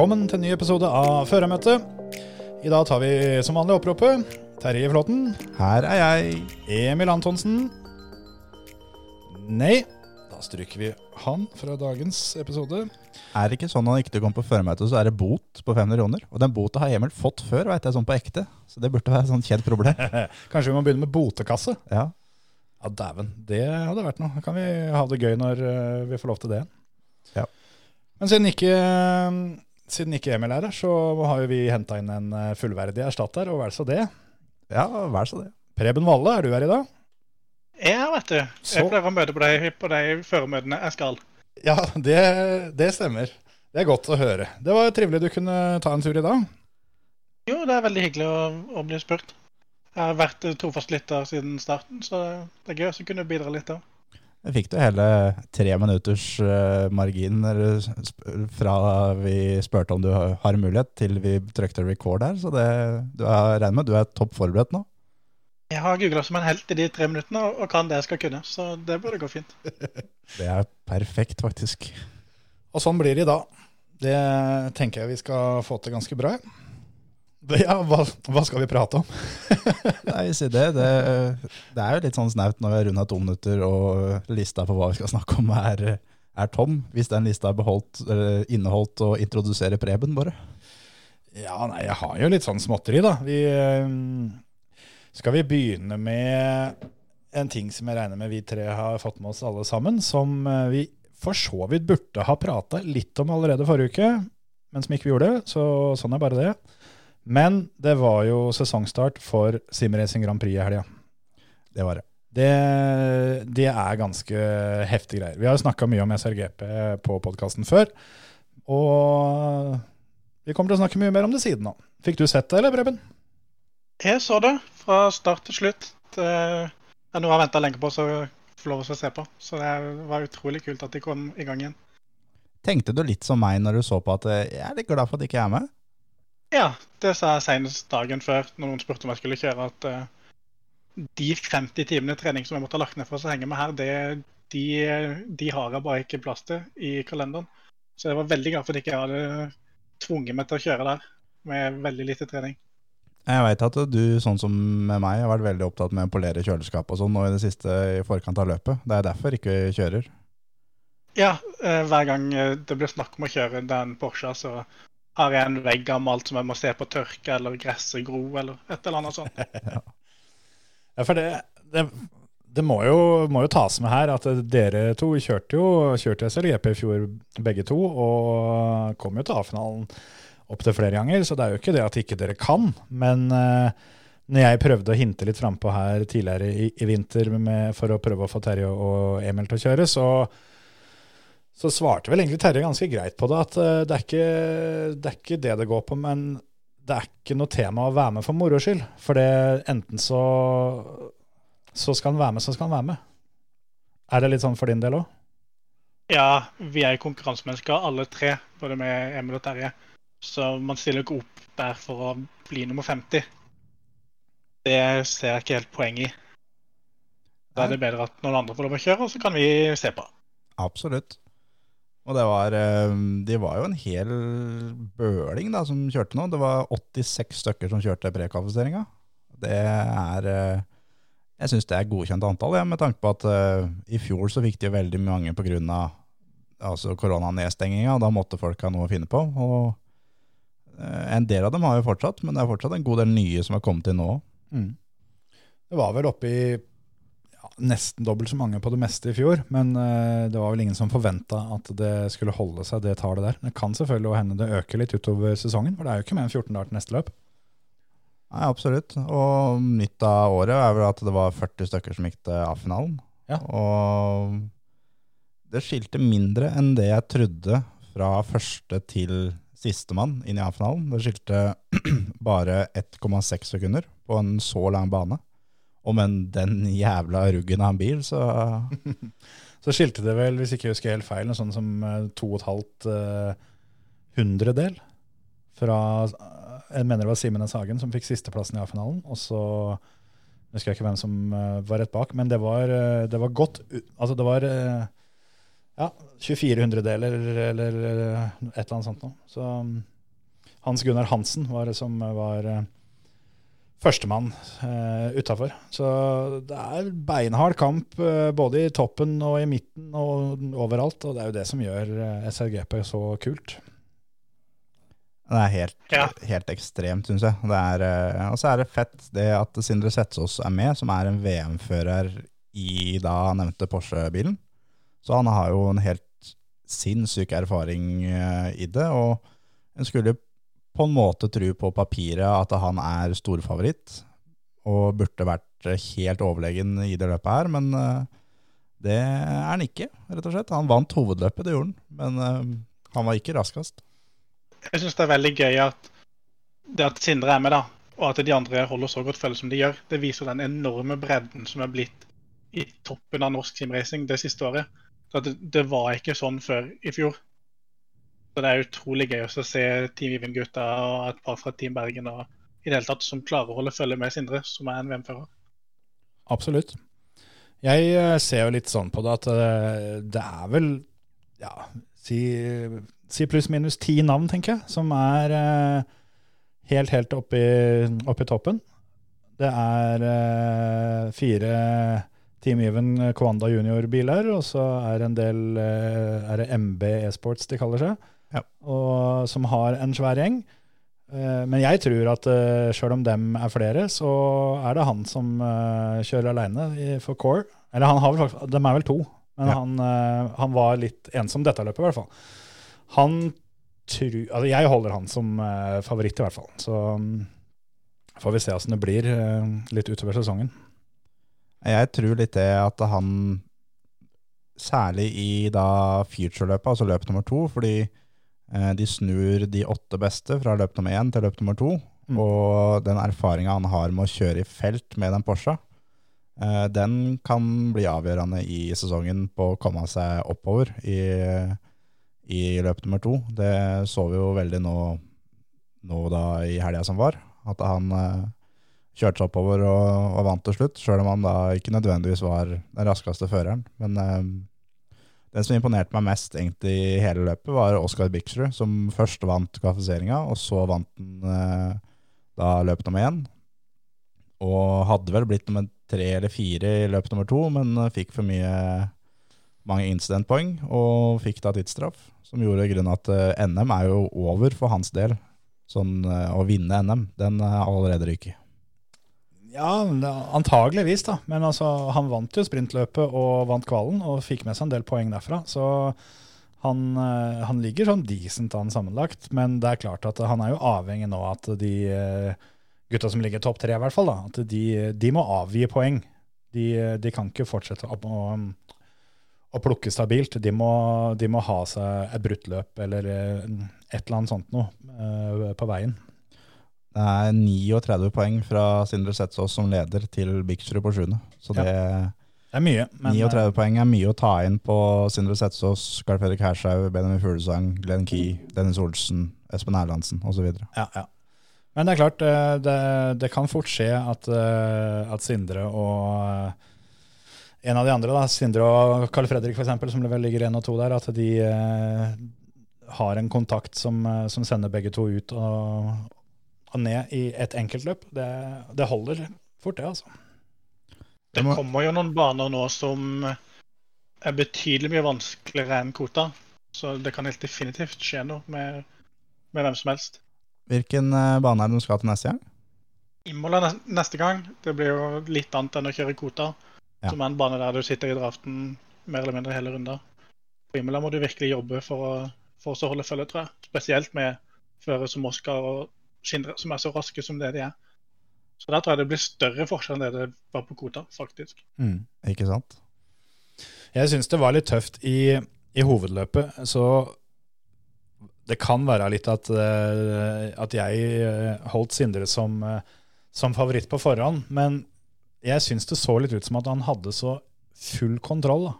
Velkommen til en ny episode av Førermøtet. I dag tar vi som vanlig oppropet. Terje Flåten. Her er jeg. Emil Antonsen. Nei, da stryker vi han fra dagens episode. Er det ikke sånn at ikke du kommer på førermøtet, så er det bot på 500 kroner? Og den bota har Emil fått før, vet jeg, sånn på ekte. Så det burde være et sånn kjent problem. Kanskje vi må begynne med botekasse? Ja. Ja, dæven. Det hadde vært noe. Kan vi ha det gøy når eh, vi får lov til det? Ja. Men siden ikke, siden ikke Emil er her, så har jo vi henta inn en eh, fullverdig erstatter, og vel så det. ja, vær så det. Preben Valle, er du her i dag? Ja, vet du. Jeg pleier å møte på de, på de føremøtene jeg skal. Ja, det, det stemmer. Det er godt å høre. Det var trivelig du kunne ta en tur i dag. Jo, det er veldig hyggelig å, å bli spurt. Jeg har vært trofast lytter siden starten, så det er gøy å kunne bidra litt. da. Jeg fikk du hele tre minutters eh, margin fra vi spurte om du har mulighet, til vi trykte record her. Så det, du er, regner med du er topp forberedt nå. Jeg har googla som en helt i de tre minuttene og, og kan det jeg skal kunne, så det burde gå fint. Det er perfekt, faktisk. Og sånn blir det i dag. Det tenker jeg vi skal få til ganske bra. Ja, hva, hva skal vi prate om? Nei, si det. det. Det er jo litt sånn snaut når vi har runda to minutter og lista på hva vi skal snakke om er, er tom. Hvis den lista er beholdt, inneholdt å introdusere Preben, bare. Ja, nei, jeg har jo litt sånn småtteri, da. Vi, eh, skal vi begynne med en ting som jeg regner med vi tre har fått med oss alle sammen, som eh, vi for så vidt burde ha prata litt om allerede forrige uke, men som ikke vi gjorde. Så sånn er bare det. Men det var jo sesongstart for Simracing Grand Prix i helga. Det var det. Det, det er ganske heftige greier. Vi har jo snakka mye om SRGP på podkasten før. Og vi kommer til å snakke mye mer om det siden av. Fikk du sett det, eller, Preben? Jeg så det fra start til slutt. Det er noe jeg har venta lenge på så få lov til å se på. Så det var utrolig kult at de kom i gang igjen. Tenkte du litt som meg når du så på at jeg er litt glad for at jeg ikke er med? Ja, det sa jeg senest dagen før når noen spurte om jeg skulle kjøre, at uh, de 50 timene trening som jeg måtte ha lagt ned for å henge med her, det, de, de har jeg bare ikke plass til i kalenderen. Så jeg var veldig glad for at ikke hadde tvunget meg til å kjøre der med veldig lite trening. Jeg veit at du, sånn som med meg, har vært veldig opptatt med å polere kjøleskap og sånn nå i det siste i forkant av løpet. Det er derfor ikke kjører. Ja, eh, hver gang eh, det blir snakk om å kjøre den Porscha, så har jeg en vegg alt som jeg må se på tørke, eller gresset gro, eller et eller annet sånt. Ja, for det, det, det må, jo, må jo tas med her at dere to kjørte jo kjørte SLGP i fjor begge to, og kom jo til A-finalen opptil flere ganger, så det er jo ikke det at ikke dere kan. Men eh, når jeg prøvde å hinte litt frampå her tidligere i, i vinter med, for å prøve å få Terje og Emil til å kjøre, så, så svarte vel egentlig Terje ganske greit på det. At eh, det, er ikke, det er ikke det det går på, men det er ikke noe tema å være med for moro skyld. For det enten så, så skal han være med, så skal han være med. Er det litt sånn for din del òg? Ja, vi er konkurransemennesker alle tre, både med Emil og Terje. Så man stiller ikke opp der for å bli nummer 50. Det ser jeg ikke helt poeng i. Da er det bedre at noen andre får lov å kjøre, og så kan vi se på. Absolutt. Og det var, eh, de var jo en hel bøling da, som kjørte nå. Det var 86 stykker som kjørte prekvalifiseringa. Det er eh, Jeg syns det er godkjent antall, ja, med tanke på at uh, i fjor så fikk de veldig mange pga. Altså koronanedstenginga. Da måtte folk ha noe å finne på. Og uh, en del av dem har jo fortsatt, men det er fortsatt en god del nye som har kommet inn nå. Mm. Det var vel oppe i nesten dobbelt så mange på det meste i fjor, men eh, det var vel ingen som forventa at det skulle holde seg det tallet der. Det kan selvfølgelig hende det øker litt utover sesongen, for det er jo ikke mer enn 14 dager til neste løp. Nei, absolutt. Og nytt av året er vel at det var 40 stykker som gikk til A-finalen. Ja. Og det skilte mindre enn det jeg trodde fra første til sistemann inn i A-finalen. Det skilte bare 1,6 sekunder på en så lang bane. Og med den jævla ruggen av en bil, så Så skilte det vel, hvis ikke jeg husker helt feil, noe sånn som eh, to og et halvt eh, hundredel fra eh, Jeg mener det var Simen. Hagen som fikk sisteplassen i A-finalen. Og så husker jeg ikke hvem som eh, var rett bak, men det var, det var godt Altså, det var ja, 24 hundredeler eller et eller annet sånt noe. Så mm, Hans Gunnar Hansen var det som var førstemann uh, utafor. Så det er beinhard kamp uh, både i toppen og i midten og overalt. Og det er jo det som gjør uh, SRGP så kult. Det er helt, Ja. helt ekstremt, syns jeg. Det er, eh, og så er det fett det at Sindre Setsås er med, som er en VM-fører i da nevnte Porsche-bilen. Så han har jo en helt sinnssyk erfaring eh, i det, og en skulle på en måte tro på papiret at han er storfavoritt, og burde vært helt overlegen i det løpet her, men eh, det er han ikke, rett og slett. Han vant hovedløpet, det gjorde han, men eh, han var ikke raskest. Jeg syns det er veldig gøy at det at Sindre er med, da, og at de andre holder så godt følge som de gjør, det viser den enorme bredden som er blitt i toppen av norsk teamracing det siste året. Det, det var ikke sånn før i fjor. Så det er utrolig gøy å se Team Even-gutta og et par fra Team Bergen og i det hele tatt som klarer å holde følge med Sindre, som er en VM-fører. Absolutt. Jeg eh, ser jo litt sånn på det at eh, det er vel ja, si, si pluss-minus ti navn, tenker jeg, som er eh, helt, helt oppe i, oppe i toppen. Det er fire Team Even Kwanda Junior-biler, og så er det en del Er det MB E-sports de kaller seg? Ja. Og, som har en svær gjeng. Eh, Men jeg tror at uh, sjøl om dem er flere, så er det han som eh, kjører aleine for Core. Eller han har vel faktisk, de er vel to, men Ja. han, eh, han var litt ensom dette løpet, i hvert fall. Han tru, altså Jeg holder han som eh, favoritt, i hvert fall. Så mm, får vi se åssen det blir eh, litt utover sesongen. Jeg tror litt det at han, særlig i da future-løpet, altså løp nummer to, fordi eh, de snur de åtte beste fra løp nummer én til løp nummer to, Mm. og den erfaringa han har med å kjøre i felt med den Porsche, eh, den kan bli avgjørende i sesongen på å komme seg oppover i, i løp nummer to. Det så vi jo veldig nå, nå da i helga som var, at han eh, kjørte seg oppover og, og vant til slutt, sjøl om han da ikke nødvendigvis var den raskeste føreren. Men eh, den som imponerte meg mest egentlig i hele løpet, var Oskar Bixrud, som først vant kvalifiseringa, og så vant han eh, da løp nummer én. Og hadde vel blitt nummer tre eller fire i løp nummer to, men eh, fikk for mye mange incidentpoeng, og fikk da tidsstraff, som gjorde grunnen at eh, NM er jo over for hans del. Sånn å vinne NM, den er allerede ryket. Ja, antageligvis, da. Men altså, han vant jo sprintløpet og vant kvalen, og fikk med seg en del poeng derfra. Så han, eh, han ligger sånn decent an sammenlagt. Men det er klart at han er jo avhengig nå at de eh, gutta som ligger topp tre, i hvert fall, da, at de, de må avgi poeng. De, de kan ikke fortsette å, å, å plukke stabilt. De må, de må ha seg et brutt løp eller eh, et eller annet sånt noe på veien. Det er 39 poeng fra Sindre Setsås som leder til Bixrud på sjuende. Så det, Det er mye. Men, 39 poeng er mye å ta inn på Sindre Setsås, Carl Fredrik Hershaug, Benjamin Fuglesang, Glenn Key, Dennis Olsen, Espen Erlandsen osv. Ja, ja. Men det er klart, eh, det, det kan fort skje at, eh, at Sindre og eh, en av de andre, da, Sindre og Carl Fredrik eksempel, som vel ligger én og to der, at de eh, har en kontakt som, eh, som sender begge to ut og, og ned i et enkeltløp. Det, det holder fort, det, altså. Det kommer jo noen baner nå som er betydelig mye vanskeligere enn kvota. Så det kan helt definitivt skje noe med, med hvem som helst. Hvilken eh, bane er det du skal til neste gang? Imola neste gang, det blir jo litt annet enn å kjøre kvota. Ja. Som er en bane der du sitter i draften mer eller mindre hele runder. På Imola må du virkelig jobbe for å, for å holde følge, tror jeg. Spesielt med fører som Oskar og Sindre, som er så raske som det de er. Så der tror jeg det blir større forskjell enn det det var på kvota, faktisk. Ikke sant? Jeg syns det var litt tøft i, i hovedløpet, så det kan være litt at, eh, at jeg eh, holdt Sindre som, eh, som favoritt på forhånd, men jeg syns det så litt ut som at han hadde så full kontroll da,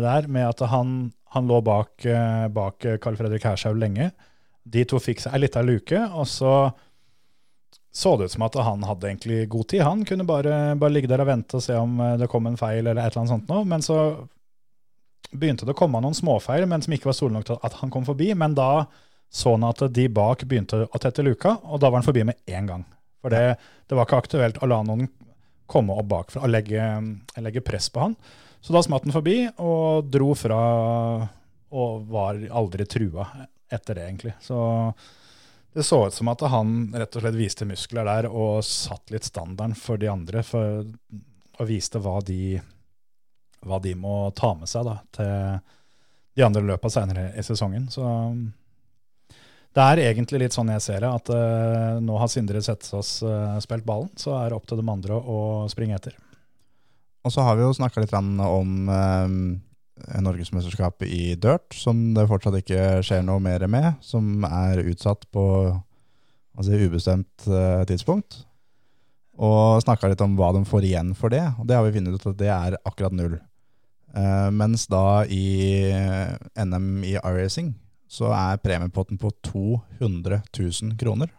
der, med at han, han lå bak Carl Fredrik Hershaug lenge. De to fikk seg ei lita luke, og så så det ut som at han hadde egentlig god tid. Han kunne bare, bare ligge der og vente og se om eh, det kom en feil eller et eller annet sånt noe. Men så begynte det å komme noen småfeil, men som ikke var store nok til at han kom forbi. Men da så han at de bak begynte å tette luka, og da var han forbi med én gang. For det, det var ikke aktuelt å la noen komme opp bakfra og legge, legge press på han. Så da smatt han forbi og dro fra og var aldri trua etter det, egentlig. Så det så ut som at han rett og slett viste muskler der og satt litt standarden for de andre, for, og viste hva de, hva de må ta med seg da, til de andre løpa senere i sesongen. Så det er egentlig litt sånn jeg ser det, at uh, nå har Sindre Setsaas uh, spilt ballen, så er det opp til de andre å springe etter. Og så har vi jo snakka litt om eh, Norgesmesterskapet i dirt, som det fortsatt ikke skjer noe mer med, som er utsatt på altså, ubestemt uh, tidspunkt. Og snakka litt om hva de får igjen for det, og det har vi funnet ut at det er akkurat null. Uh, mens da i eh, NM i iRacing så er premiepotten på 200 000 kroner.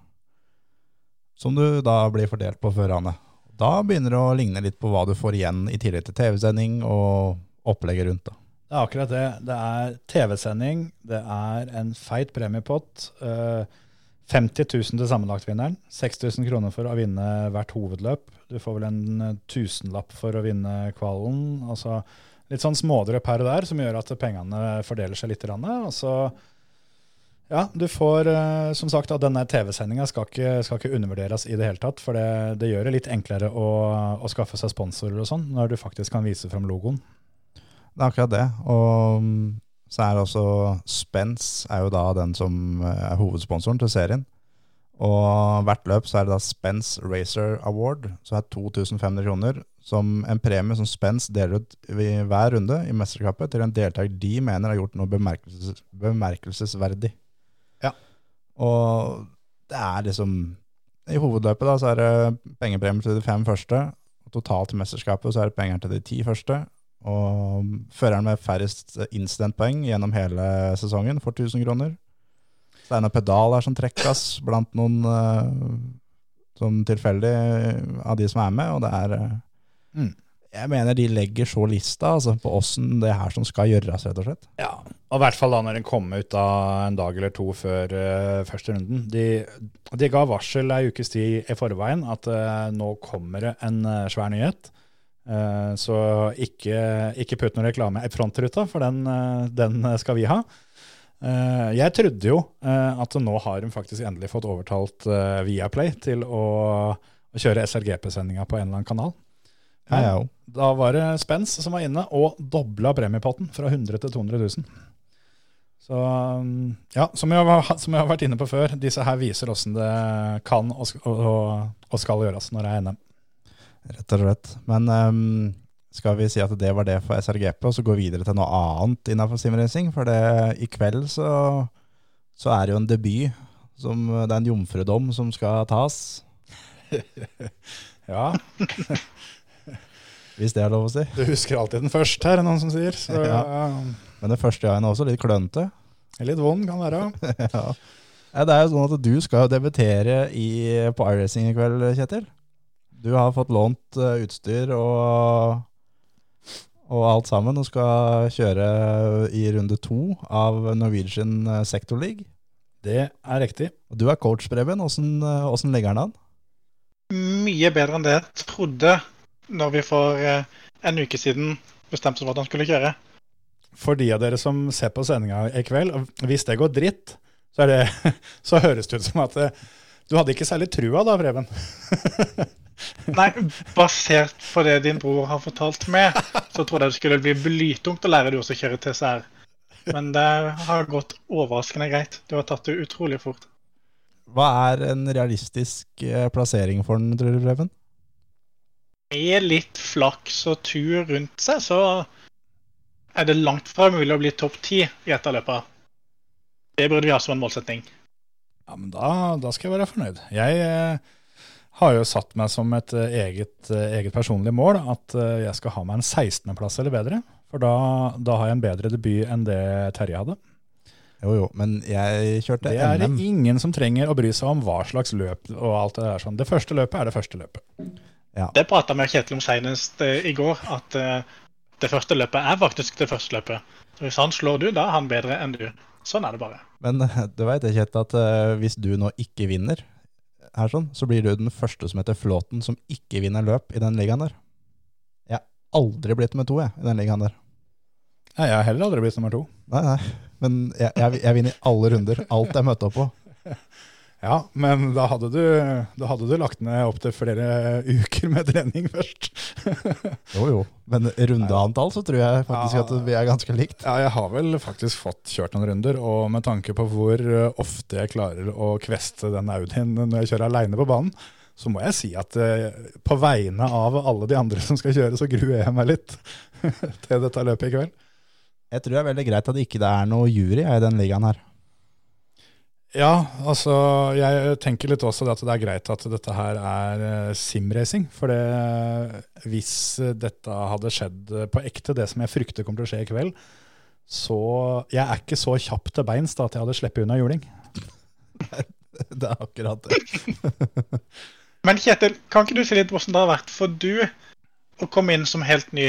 Som du da blir fordelt på førerne. Da begynner det å ligne litt på hva du får igjen i tillegg til TV-sending og opplegget rundt. da. Det er akkurat det. Det er TV-sending, det er en feit premiepott. eh, 50 000 til sammenlagtvinneren. 6000 kroner for å vinne hvert hovedløp. Du får vel en eh, tusenlapp for å vinne kvalen. Altså litt sånn smådrøp her og der som gjør at pengene fordeler seg litt. Og så, ja, du får eh, som sagt at denne TV-sendinga skal, skal ikke undervurderes i det hele tatt. For det, det gjør det litt enklere å, å skaffe seg sponsorer og sånn, når du faktisk kan vise fram logoen. Det er akkurat det. Og mm, så er det også Spence er jo da den som eh, er hovedsponsoren til serien. Og hvert løp så er det da Spence Racer Award, som er 2500 kroner som en premie som Spence deler ut i hver runde i mesterskapet til en deltaker de mener har gjort noe bemerkelses, bemerkelsesverdig. Ja. Og det er liksom I hovedløpet da så er det pengepremie til de fem første. Og totalt i mesterskapet så er det penger til de ti første. Og føreren med færrest incidentpoeng gjennom hele sesongen får 1000 kroner. Så det er noen pedaler som trekkes blant noen uh, sånn tilfeldig av de som er med, og det er uh, Mm. Jeg mener de legger så lista altså, på åssen det her som skal gjøres, rett og slett. Ja, og i hvert fall da når den kom ut da en dag eller to før uh, første runden. De, de ga varsel ei ukes tid i forveien at eh, nå kommer det en eh, svær nyhet. Eh, så ikke, ikke putt noe reklame i frontruta, for den, eh, den skal vi ha. Eh, jeg trodde jo at nå har de faktisk endelig fått overtalt Viaplay til å, å kjøre SRGP-sendinga på en eller annen kanal. Ja, ja. Da var det Spence som var inne og dobla premiepotten fra 100 til 200 000. Så um, ja, som jeg, har, som jeg har vært inne på før, disse her viser åssen det kan og, og, og skal gjøres når det er NM. Rett og slett. Men um, skal vi si at det var det for SRGP, og så gå videre til noe annet innenfor simracing? For det, i kveld så, så er det jo en debut. Som, det er en jomfrudom som skal tas, Ja, hvis det er lov å si. du husker alltid den første, her, er noen som sier. Så Ja. Men det første gangen er også litt klønete. litt vond kan være. ja. Ja, Det er jo sånn at du skal debutere i, på iRacing i kveld, Kjetil. Du har fått lånt eh, utstyr og, og alt sammen, og skal kjøre i runde to av Norwegian eh, Sector League. Det er riktig. Og du er coach, Preben. Åssen ligger den han an? Mye bedre enn det jeg trodde når vi for eh, en uke siden bestemte oss for at han skulle kjøre. For de av dere som ser på sendinga i kveld, hvis det går dritt, så, er det, så høres det ut som at eh, du hadde ikke særlig trua da, Preben. Nei, basert på det din bror har fortalt meg, så trodde jeg det skulle bli blytungt å lære deg også å kjøre TCR. Men det har gått overraskende greit. Du har tatt det utrolig fort. Hva er en realistisk eh, plassering for den, tror du, Preben? Med litt flaks og tur rundt seg, så er det langt fra mulig å bli topp ti i et av løpene. Det burde vi ha som en målsetting. Ja, men da, da skal jeg være fornøyd. Jeg eh, har jo satt meg som et eh, eget, eh, eget personlig mål at eh, jeg skal ha meg en 16.-plass eller bedre. For da, da har jeg en bedre debut enn det Terje hadde. Jo, jo, men jeg kjørte Det er det NM. ingen som trenger å bry seg om hva slags løp og alt det der sånn. Det første løpet er det første løpet. Det prata vi og Kjetil om senest i går, at det første løpet er faktisk det første løpet. Så hvis han slår du, da er han bedre enn du. Sånn er det bare. Men du vet Kjetil, at hvis du nå ikke vinner her sånn, så blir du den første som heter Flåten som ikke vinner løp i den ligaen der. Jeg har aldri blitt nummer to, jeg, i den ligaen der. Nei, jeg har heller aldri blitt nummer to. Nei, nei. Men jeg, jeg, jeg vinner alle runder. Alt jeg møter opp på. Ja, men da hadde du, da hadde du lagt ned opptil flere uker med trening først. Jo, jo. Men rundeantall så tror jeg faktisk Ja. at vi er ganske likt. Ja, jeg har vel faktisk fått kjørt noen runder, og med tanke på hvor eh, ofte jeg klarer å kveste den Audien når jeg kjører aleine på banen, så må jeg si at eh, på vegne av alle de andre som skal kjøre, så gruer jeg meg litt til dette løpet i kveld. Jeg tror det er veldig greit at det ikke er noe jury i den ligaen her. Ja, altså jeg tenker litt også at det er greit at dette her er eh, simracing. For det, hvis dette hadde skjedd på ekte, det som jeg frykter kommer til å skje i kveld, så Jeg er ikke så kjapp til beins da at jeg hadde sluppet unna juling. Det er akkurat det. Men Kjetil, kan ikke du si litt hvordan det har vært for du å komme inn som helt ny?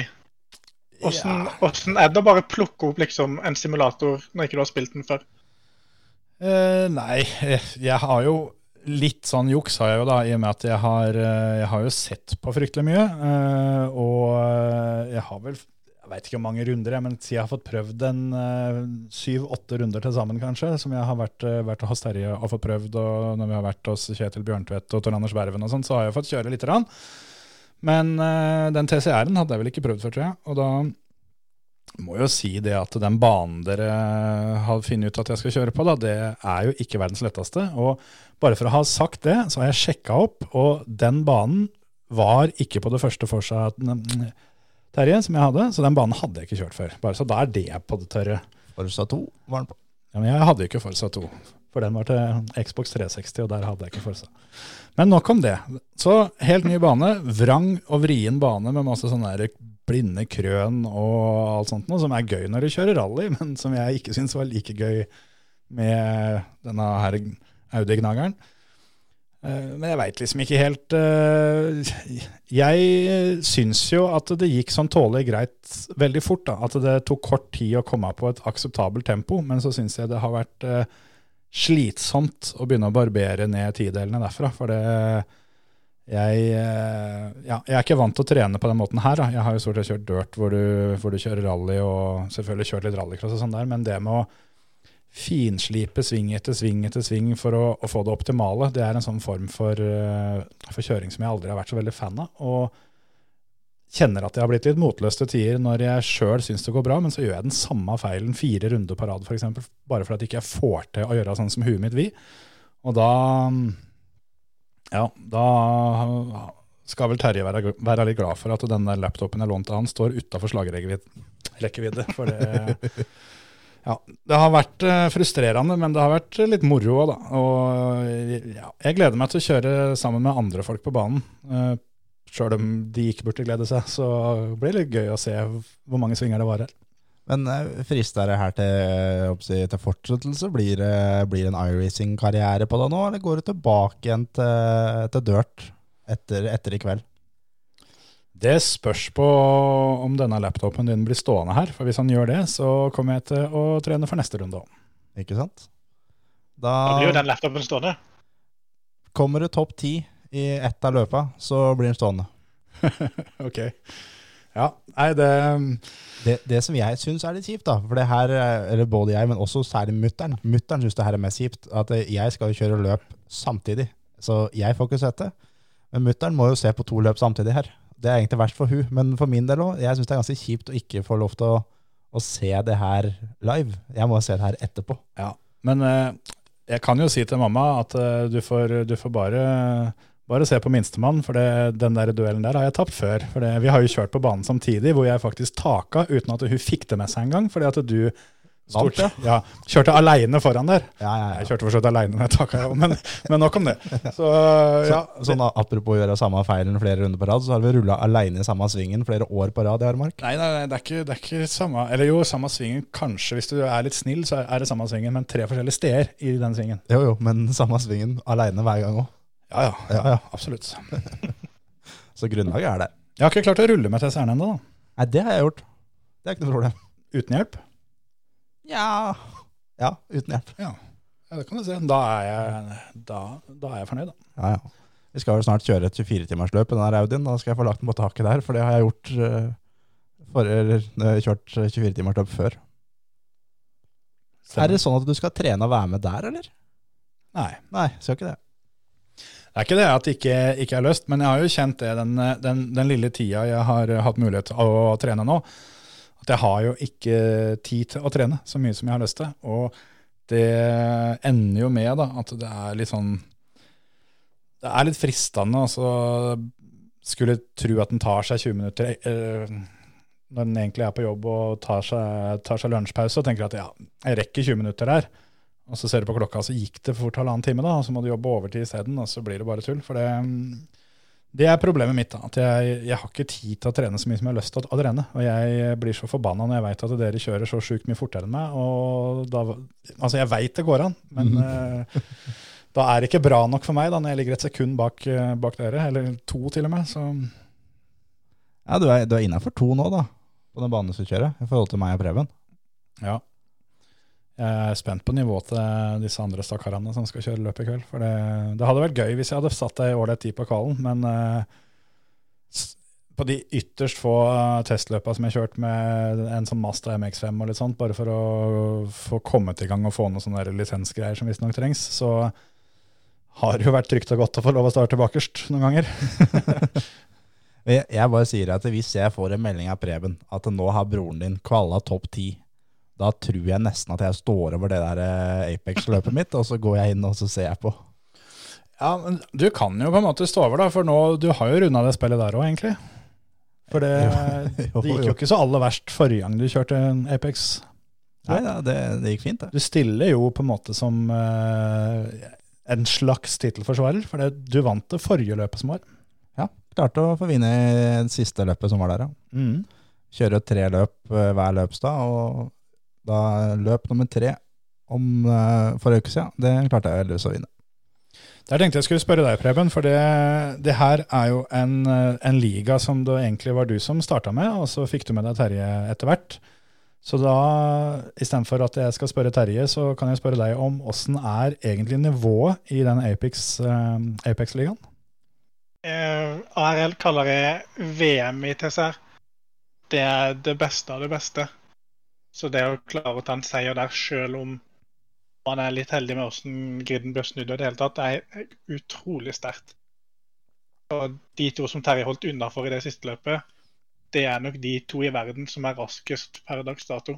Hvordan, hvordan er det å bare plukke opp liksom, en simulator når ikke du har spilt den før? Eh, nei, eh, jeg har jo litt sånn juks har jeg jo da, i og med at jeg har, eh, jeg har jo sett på fryktelig mye. eh, og eh, jeg har vel, jeg vet ikke hvor mange runder, jeg, men jeg har fått prøvd en syv-åtte runder til sammen kanskje, som jeg har vært, vært hos Terje og fått prøvd, og når vi har vært hos Kjetil Bjørntvedt og Tor Anders Berven og sånn, så har jeg fått kjøre litt. Rann. Men den TCR-en hadde jeg vel ikke prøvd før, tror jeg. Og da må jo si det at den banen dere har funnet ut at jeg skal kjøre på, da, det er jo ikke verdens letteste. Og bare for å ha sagt det, så har jeg sjekka opp, og den banen var ikke på det første Forsa mm, Terje som jeg hadde, så den banen hadde jeg ikke kjørt før. Bare Så da er det på det tørre. Forsa 2 var den på. Ja, men jeg hadde ikke Forsa 2, for den var til Xbox 360, og der hadde jeg ikke Forsa. Men nok om det. Så helt ny bane, vrang og vrien bane med masse sånne der blinde krøn og alt sånt noe, som er gøy når du kjører rally, men som jeg ikke syns var like gøy med denne her Audi-gnageren. Eh, Men jeg veit liksom ikke helt eh, Jeg syns jo at det gikk sånn tålelig greit veldig fort. da, At det tok kort tid å komme på et akseptabelt tempo. Men så syns jeg det har vært eh, slitsomt å begynne å barbere ned tidelene derfra. For det jeg, eh, ja, jeg er ikke vant til å trene på den måten her. Da. Jeg har jo stort sett kjørt dirt hvor du, hvor du kjører rally, og selvfølgelig kjørt litt rallycross og sånn der, men det med å finslipe sving etter sving etter sving for å, å få det optimale, det er en sånn form for, eh, for kjøring som jeg aldri har vært så veldig fan av. Og kjenner at jeg har blitt litt motløs til tider når jeg sjøl syns det går bra, men så gjør jeg den samme feilen fire runder på rad, f.eks., bare fordi ikke jeg får til å gjøre sånn som huet mitt vil. Og da ja, da skal vel Terje være, være litt glad for at denne laptopen jeg lånte han, står utafor slagrekkevidde. For det, ja, det har vært eh, frustrerende, men det har vært litt moro òg, da. Og ja, jeg gleder meg til å kjøre sammen med andre folk på banen. Uh, Sjøl om de ikke burde glede seg, så blir det litt gøy å se hvor mange svinger det var her. Men eh, frister det her til, si, til fortsettelse? Blir det, blir det en iRacing-karriere på det nå, eller går du tilbake igjen til, til dirt etter, etter i kveld? Det spørs på om denne laptopen din blir stående her. For hvis han gjør det, så kommer jeg til å trene for neste runde òg. Ikke sant? Da blir jo den laptopen stående. Kommer du topp ti i ett av løpa, så blir den stående. ok. Ja, nei, det Det, det som jeg syns er litt kjipt, da, for det her, eller både jeg, men også særlig mutter'n Mutter'n syns det her er mest kjipt. At jeg skal jo kjøre løp samtidig, så jeg får ikke sett det. Men mutter'n må jo se på to løp samtidig her. Det er egentlig verst for hun, men for min del òg. Jeg syns det er ganske kjipt å ikke få lov til å, å se det her live. Jeg må se det her etterpå. Ja, men eh, jeg kan jo si til mamma at eh, du, får, du får bare, Bare se på minstemann, for det, den der duellen der har jeg tapt før. For det, vi har jo kjørt på banen samtidig, hvor jeg faktisk taka uten at hun fikk det med seg engang. Fordi at du stort, ja, kjørte aleine foran der. Ja, ja, Jeg kjørte for så vidt aleine når jeg taka, men, men nok om det. Så ja, Så, sånn apropos å gjøre samme feilen flere runder på rad, så har vi rulla aleine i samme svingen flere år på rad i Armark. Nei, nei, nei det, er ikke, det er ikke samme Eller jo, samme svingen kanskje. Hvis du er litt snill, så er det samme svingen, men tre forskjellige steder i den svingen. Jo, jo, men samme svingen aleine hver gang òg. Ja, ja, ja, absolutt. Så grunnlaget er der. Jeg har ikke klart å rulle meg til CRN ennå. Nei, det har jeg gjort. Det er ikke noe problem. Uten hjelp. Ja Ja, uten hjelp. Ja, ja det kan du se. Da er jeg, da, da er jeg fornøyd, da. Ja, ja. Vi skal jo snart kjøre et 24-timersløp i den Audien. Da skal jeg få lagt den på taket der, for det har jeg gjort uh, for, eller, jeg har kjørt 24-timersløp før. Er det sånn at du skal trene og være med der, eller? Nei. Nei, skal ikke det. Det er ikke det at det ikke, ikke er løst, men jeg har jo kjent det den, den, den lille tida jeg har hatt mulighet til å trene nå. At jeg har jo ikke tid til å trene så mye som jeg har lyst til. Og det ender jo med da, at det er litt sånn Det er litt fristende å altså, skulle tro at den tar seg 20 minutter øh, når den egentlig er på jobb og tar seg, tar seg lunsjpause og tenker at ja, jeg rekker 20 minutter der. Og så ser du på klokka, så gikk det fort halvannen time, da, og så må du jobbe overtid isteden, og så blir det bare tull. For det, det er problemet mitt, da, at jeg, jeg har ikke tid til å trene så mye som jeg har lyst til å, trene. Og jeg blir så forbanna når jeg veit at dere kjører så sjukt mye fortere enn meg. Og da, altså, jeg veit det går an, men eh, da er det ikke bra nok for meg da, når jeg ligger et sekund bak, eh, bak dere, eller to til og med. Så Ja, du er, du er innafor to nå, da, på den banen du kjører, i forhold til meg og Preben. ja. Jeg er spent på nivået til disse andre stakkarene som skal kjøre løp i kveld. For det, det hadde vært gøy hvis jeg hadde satt ei ålreit tid på kvalen, men uh, på de ytterst få eh, testløpa som jeg har kjørt med en sånn Mazda MX5 og litt sånt, bare for å få kommet i gang og få noen sånne lisensgreier som visstnok trengs, så har det jo vært trygt og godt å få lov å starte bakerst noen ganger. Jeg bare sier at hvis jeg får en melding av Preben at nå har broren din kvalla topp ti, da tror jeg nesten at jeg står over det der eh, Apex-løpet mitt, og så går jeg inn og så ser jeg på. Ja, men du kan jo på en måte stå over, da, for nå, du har jo runda det spillet der òg, egentlig. For det, Jo, det gikk jo. jo ikke så aller verst forrige gang du kjørte en Apex. Nei, ja, det, det gikk fint, det. Du stiller jo på en måte som uh, en slags tittelforsvarer, for det, du vant det forrige løpet som var. Ja, klarte å få vinne det siste løpet som var der, ja. Mm. Kjøre tre løp eh, hver løpsdag, og da løp nummer tre om uh, forrige uke siden, det klarte jeg heldigvis å vinne. Der tenkte jeg skulle spørre deg, Preben, for det, det her er jo en, eh, en liga som det egentlig var du som starta med, og så fikk du med deg Terje etter hvert. Så da, istedenfor at jeg skal spørre Terje, så kan jeg spørre deg om åssen er egentlig nivået i den Apex, eh, Apex-ligaen? Eh, ARL kaller jeg VM i TCR. Det er det beste av det beste. Så det å klare å ta en seier der, selv om man er litt heldig med hvordan griden blir snudd, og det hele tatt, er utrolig sterkt. Og de to som Terje holdt unna for i det siste løpet, det er nok de to i verden som er raskest per dags dato.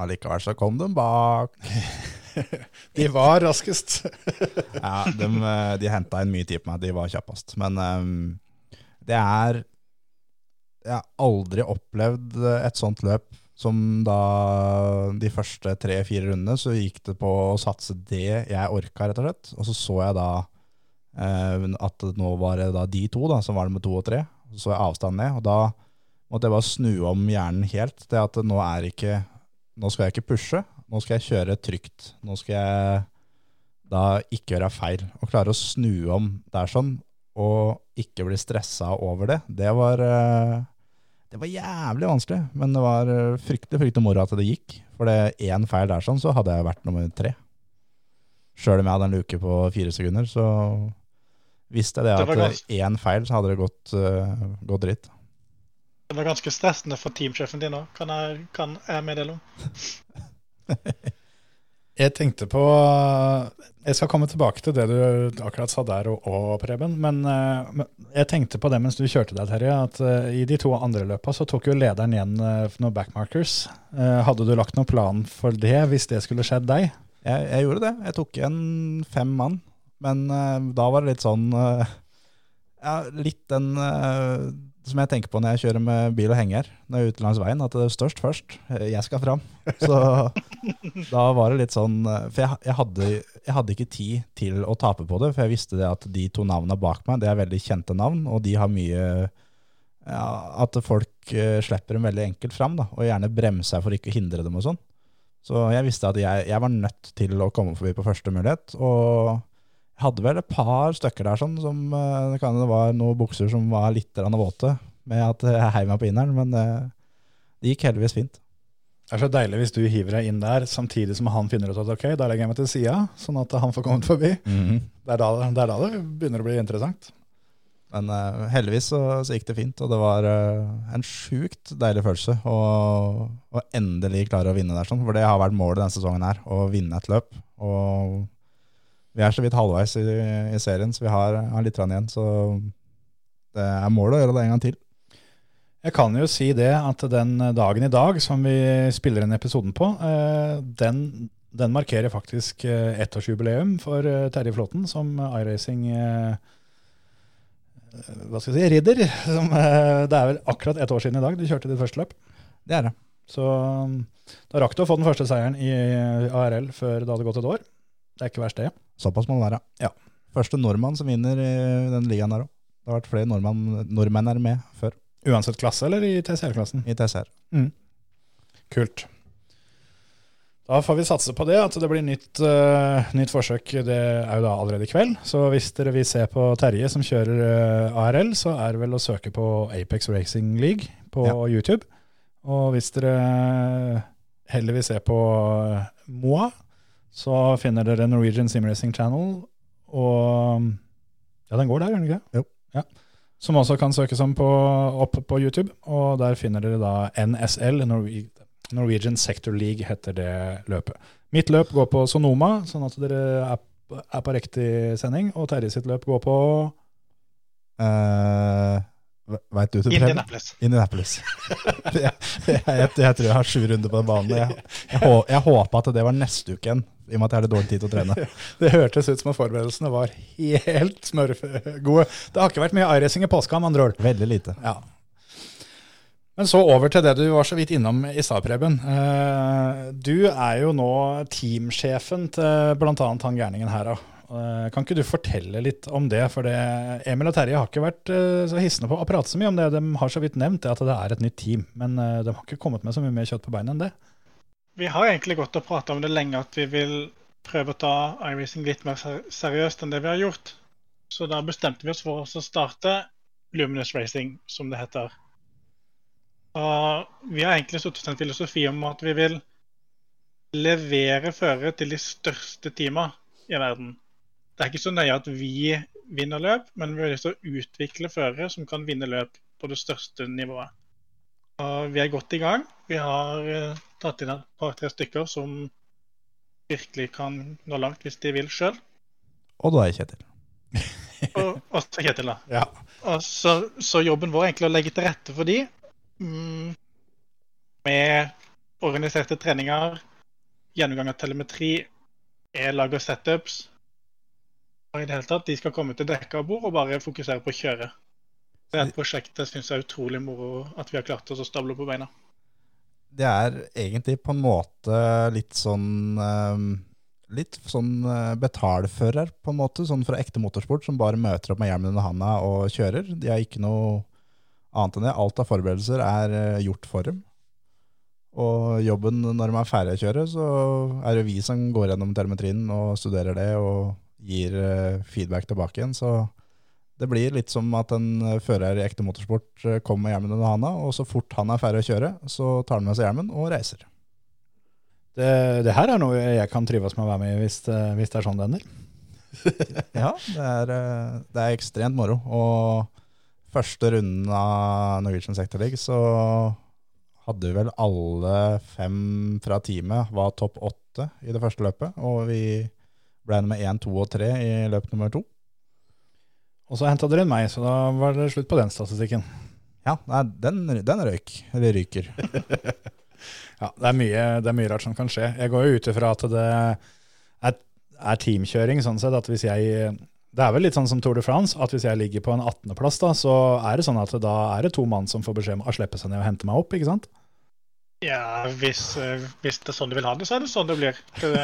Allikevel så kom de bak. De var raskest. Ja, de, eh, de henta inn mye tid på meg, de var kjappest. Men um, det er Jeg har aldri opplevd et sånt løp som da de første tre-fire rundene så gikk det på å satse det jeg orka, rett og slett. Og så så jeg da eh, at nå var det da de to da, som var nummer to og tre. Så så jeg avstanden ned, og da måtte jeg bare snu om hjernen helt Det at nå er ikke Nå skal jeg ikke pushe, nå skal jeg kjøre trygt. Nå skal jeg da ikke gjøre feil. Og klare å snu om der sånn, og ikke bli stressa over det, det var eh, Det var jævlig vanskelig, men det var eh, fryktelig fryktelig moro at det gikk. For det én feil der sånn, så hadde jeg vært nummer tre. Sjøl om jeg hadde en luke på fire sekunder, så visste jeg det Det at gans- én feil, så hadde det gått, uh, gått dritt. Det var ganske stressende for teamsjefen din òg, kan, kan jeg meddele om. Jeg tenkte på Jeg skal komme tilbake til det du akkurat sa der og, og Preben. Men, men jeg tenkte på det mens du kjørte deg, Terje, at uh, i de to andre løpa så tok jo lederen igjen uh, noen backmarkers. Hadde du lagt noen plan for det hvis det skulle skjedd deg? Jeg, jeg gjorde det. Jeg tok igjen fem mann Men da var det litt sånn Ja, litt den som jeg tenker på når jeg kjører med bil og henger når jeg er ute langs veien, at det er størst først. Eh, Jeg skal fram. Så da var det litt sånn eh, For jeg, jeg, hadde, jeg hadde ikke tid til å tape på det, for jeg visste det at de to navnene bak meg, det er veldig kjente navn, og de har mye ja, At folk eh, slipper dem veldig enkelt fram, da, og gjerne bremser for ikke å hindre dem og sånn. Så jeg visste at jeg, jeg var nødt til å komme forbi på første mulighet. Og hadde vel et par stykker der sånn, som eh, det kan det var noen bukser som var litt våte med at jeg heiv meg på inneren, men eh, det gikk heldigvis fint. Det er så deilig hvis du hiver deg inn der samtidig som han finner ut at ok, da legger jeg meg til sida, sånn at han får kommet forbi. Det er da det, er da det begynner å bli interessant. Men uh, heldigvis så, så gikk det fint, og det var uh, en sjukt deilig følelse å endelig klare å vinne der, sånn, for det har vært målet denne sesongen her, å vinne et løp. Og vi er så vidt halvveis i, i serien, så vi har, har litt igjen. Så det er målet å gjøre det en gang til. Jeg kan jo si det at den dagen i dag som vi spiller inn episoden på, eh, den, den markerer faktisk eh, ettårsjubileum for eh, Terje Flåten som iRacing hva skal jeg si, ridder. Som, det er vel akkurat ett år siden i dag du kjørte ditt første løp. Det er det. Så da rakk du å få den første seieren i ARL før det hadde gått et år. Det er ikke verst, det. Såpass må det være. Ja. Første nordmann som vinner den ligaen der òg. Det har vært flere nordmenn, nordmenn er med før Uansett klasse eller i TCR-klassen. i TCR. Kult. Da får vi satse på det, at det blir nytt, uh, nytt forsøk. Det er jo da allerede i kveld. Så hvis dere vil se på Terje som kjører uh, ARL, så er det vel å søke på Apex Racing League på Ja. YouTube. Og hvis dere heller vil se på uh, Moa, så finner dere Norwegian Simracing Channel. Og ja, den går der, gjør den ikke? Jo. Ja. Som også kan søkes om på, opp på YouTube. Og der finner dere da NSL, Norwegian Sector League heter det løpet. Mitt løp går på Sonoma, sånn at dere er, er på riktig sending. Og Terje sitt løp går på Uh, Veit du til Indianapolis. Indianapolis. jeg, jeg, jeg, jeg tror jeg har sju runder på den banen. Jeg, jeg, jeg håpa at det var neste uke igjen, i og med at jeg hadde dårlig tid til å trene. Det hørtes ut som at forberedelsene var helt smørgode. Det har ikke vært mye iRacing i påska, med andre ord. Veldig lite. Ja. Men så over til det du var så vidt innom i stad, Preben. Eh, Du er jo nå teamsjefen til bl.a. han gærningen her. Eh, Kan ikke du fortelle litt om det? For det, Emil og Terje har ikke vært eh, så hissende på å prate så mye om det. De har så vidt nevnt det at det er et nytt team, men de har ikke kommet med så mye mer kjøtt på beinet enn det. Vi har egentlig gått og prata om det lenge, at vi vil prøve å ta iRacing litt mer seriøst enn det vi har gjort. Så da bestemte vi oss for å starte Luminous Racing, som det heter. Og vi har egentlig satt oss en filosofi om at vi vil levere førere til de største teama i verden. Det er ikke så nøye at vi vinner løp, men vi har lyst å utvikle førere som kan vinne løp på det største nivået. Og vi er godt i gang. Vi har eh, tatt inn et par-tre stykker som virkelig kan nå langt hvis de vil sjøl. Og da er Kjetil. Og også Kjetil, da. Ja. Og så, så jobben vår er egentlig å legge til rette for de mm, med organiserte treninger, gjennomgang av telemetri, e-lag og setups. Og i det hele tatt, De skal komme til dekka bord og bare fokusere på å kjøre. Det er et prosjekt jeg syns er utrolig moro at vi har klart oss å stable på beina. Det er egentlig på en måte litt sånn eh, Litt sånn eh, betalfører, på en måte, sånn fra ekte motorsport, som bare møter opp med hjelmen under handa og kjører. De har ikke noe annet enn det. Alt av forberedelser er eh, gjort for dem. Og jobben når de er ferdig å kjøre, så er det vi som går gjennom telemetrien og studerer det og gir eh, feedback tilbake igjen. Så det blir litt som at en eh, fører i ekte motorsport eh, kommer med hjelmen under handa, og så fort han er ferdig å kjøre, så tar han med seg hjelmen og reiser. Det, det her er noe jeg kan trives med å være med i hvis, det- hvis det er sånn det ender. Ja, det er, eh, det er ekstremt moro. Og første runden av Norwegian Sector League så hadde vel alle fem fra teamet var topp åtte i det første løpet. Og vi ble med én, to og tre i løp nummer to. Og så henta dere inn meg, så da var det slutt på den statistikken. Ja, nei, den, den røyk. Eller ryker. Ja, det er, mye, det er mye rart som kan skje. Jeg går jo ut ifra at det er, er teamkjøring sånn sett at hvis jeg Det er vel litt sånn som Tour de France, at hvis jeg ligger på en 18.-plass, da, så er det sånn at da er det to mann som får beskjed om å slippe seg ned og hente meg opp, ikke sant? Ja, hvis, eh, hvis det er sånn du vil ha det, så er det sånn det blir til,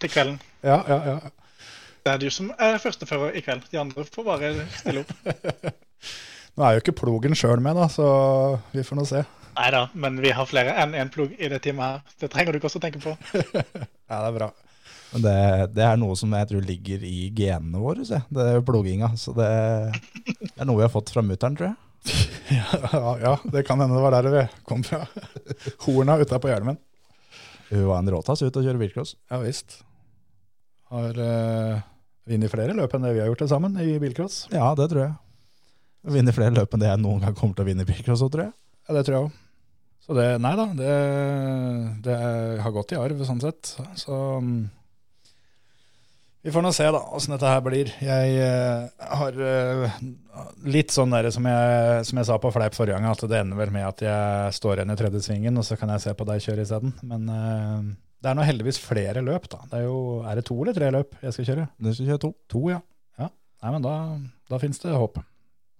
til kvelden. Ja, ja, ja. Det er du som er førstefører i kveld. De andre får bare stille opp. Nå er jo ikke plogen sjøl med, da, så vi får nå se. Nei da, men vi har flere enn én plog i det teamet her. Det trenger du ikke også tenke på. Ja, det er bra. Men det, det er noe som jeg tror ligger i genene våre, se. det er ploginga. Så det, det er noe vi har fått fra mutter'n, tror jeg. Ja, ja, det kan hende det var der det kom fra. Horna utapå hjelmen. Hun var en råtass ute og kjøre bilcross. Ja visst. Har uh, vunnet flere løp enn det vi har gjort til sammen i bilcross. Ja, det tror jeg. Vinner flere løp enn det jeg noen gang kommer til å vinne i bilcross òg, tror jeg. Ja, det tror jeg òg. Så det Nei da, det, det har gått i arv sånn sett. Så mm, vi får nå se da åssen dette her blir. Jeg uh, har uh, litt sånn der som jeg, som jeg sa på fleip forrige gang, at det ender vel med at jeg står igjen i tredje svingen, og så kan jeg se på deg kjøre isteden. Men eh, det er nå heldigvis flere løp, da. Det er jo Er det to eller tre løp jeg skal kjøre? Du skal kjøre to. To, ja. ja. Nei, men da, da fins det håp.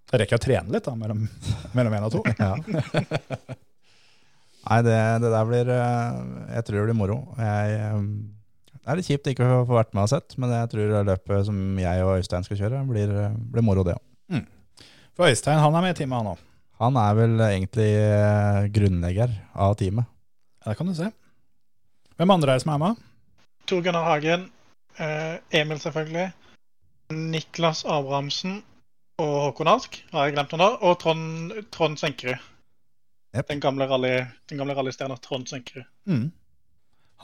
Da rekker jeg å trene litt, da, mellom, mellom én og to. Ja. Nei, det, det der blir eh, Jeg tror det blir moro. Jeg, eh, det er litt kjipt ikke å få vært med og sett, men jeg tror løpet som jeg og Øystein skal kjøre, blir, eh, blir moro, det òg. For Øystein han er med i teamet, han òg. Han er vel egentlig grunnlegger av teamet. Ja, det kan du se. Hvem andre er det som er med? Tor Gunnar Hagen, eh, Emil selvfølgelig, Niklas Abrahamsen og Håkon Ask. har jeg glemt noen da, og Trond, Trond Senkerud. Yep. Den gamle rally- rallystjerna Trond Senkerud. Mm.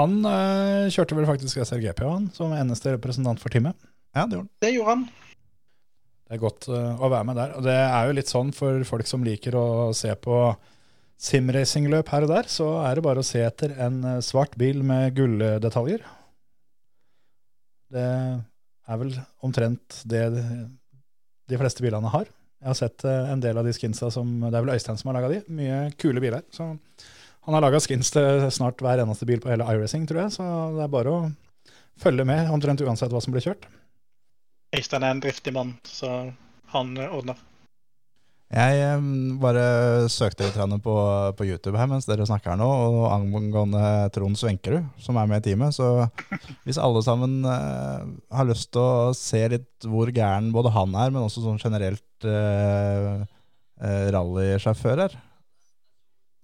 Han øh, kjørte vel faktisk SRGP, han, som eneste representant for teamet. Ja, det gjorde han. Det gjorde han. Det er godt øh, å være med der. Og det er jo litt sånn for folk som liker å se på simracingløp her og der, så er det bare å se etter en eh, svart bil med gulldetaljer. Det er vel omtrent det de, fleste bilene har. Jeg har sett eh, en del av de skinsa som Det er vel Øystein som har laga de. Mye kule biler. Så han har laga skins til snart hver eneste bil på hele iRacing, tror jeg. Så det er bare å følge med omtrent uansett hva som blir kjørt. Øystein er en driftig mann, så han eh, ordner. Jeg bare søkte litt på, på YouTube her mens dere snakker her nå, og angående Trond Svenkerud, som er med i teamet. Så hvis alle sammen eh, har lyst til å se litt hvor gæren både han er, men også sånn generelt eh, eh, rallysjåfør er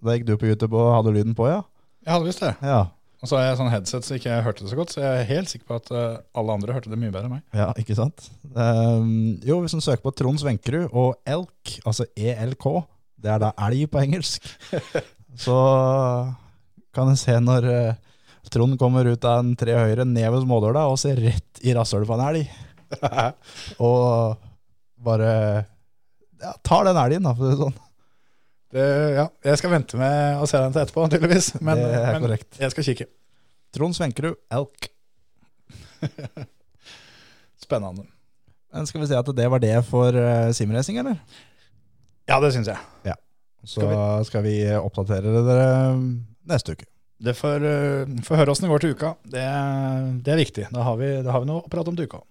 Da gikk du på YouTube og hadde lyden på, ja? Jeg hadde visst det. Ja, Og så har jeg sånn headset så ikke jeg hørte det så godt, så jeg er helt sikker på at uh, alle andre hørte det mye bedre enn meg. ja ikke sant? Um, jo, hvis du søker på Trond Svenkerud og elk, altså ELK, det er da elg på engelsk, så kan du se når uh, Trond kommer ut av en tre høyre ned ved smådøla og ser rett i rasshølet på en elg. og bare ja, tar den elgen, da, for å si det sånn. Det, ja, jeg skal vente med å se den til etterpå, tydeligvis. Men, Det er men korrekt. jeg skal kikke. Trond Svenkerud, elk. Spennende. Men skal vi si at det var det for uh, simracing, eller? Ja, det syns jeg. Så skal vi oppdatere dere neste uke. Det får, uh, får høre åssen det går til uka. Det, det er viktig. Da har, vi, da har vi noe å prate om til uka.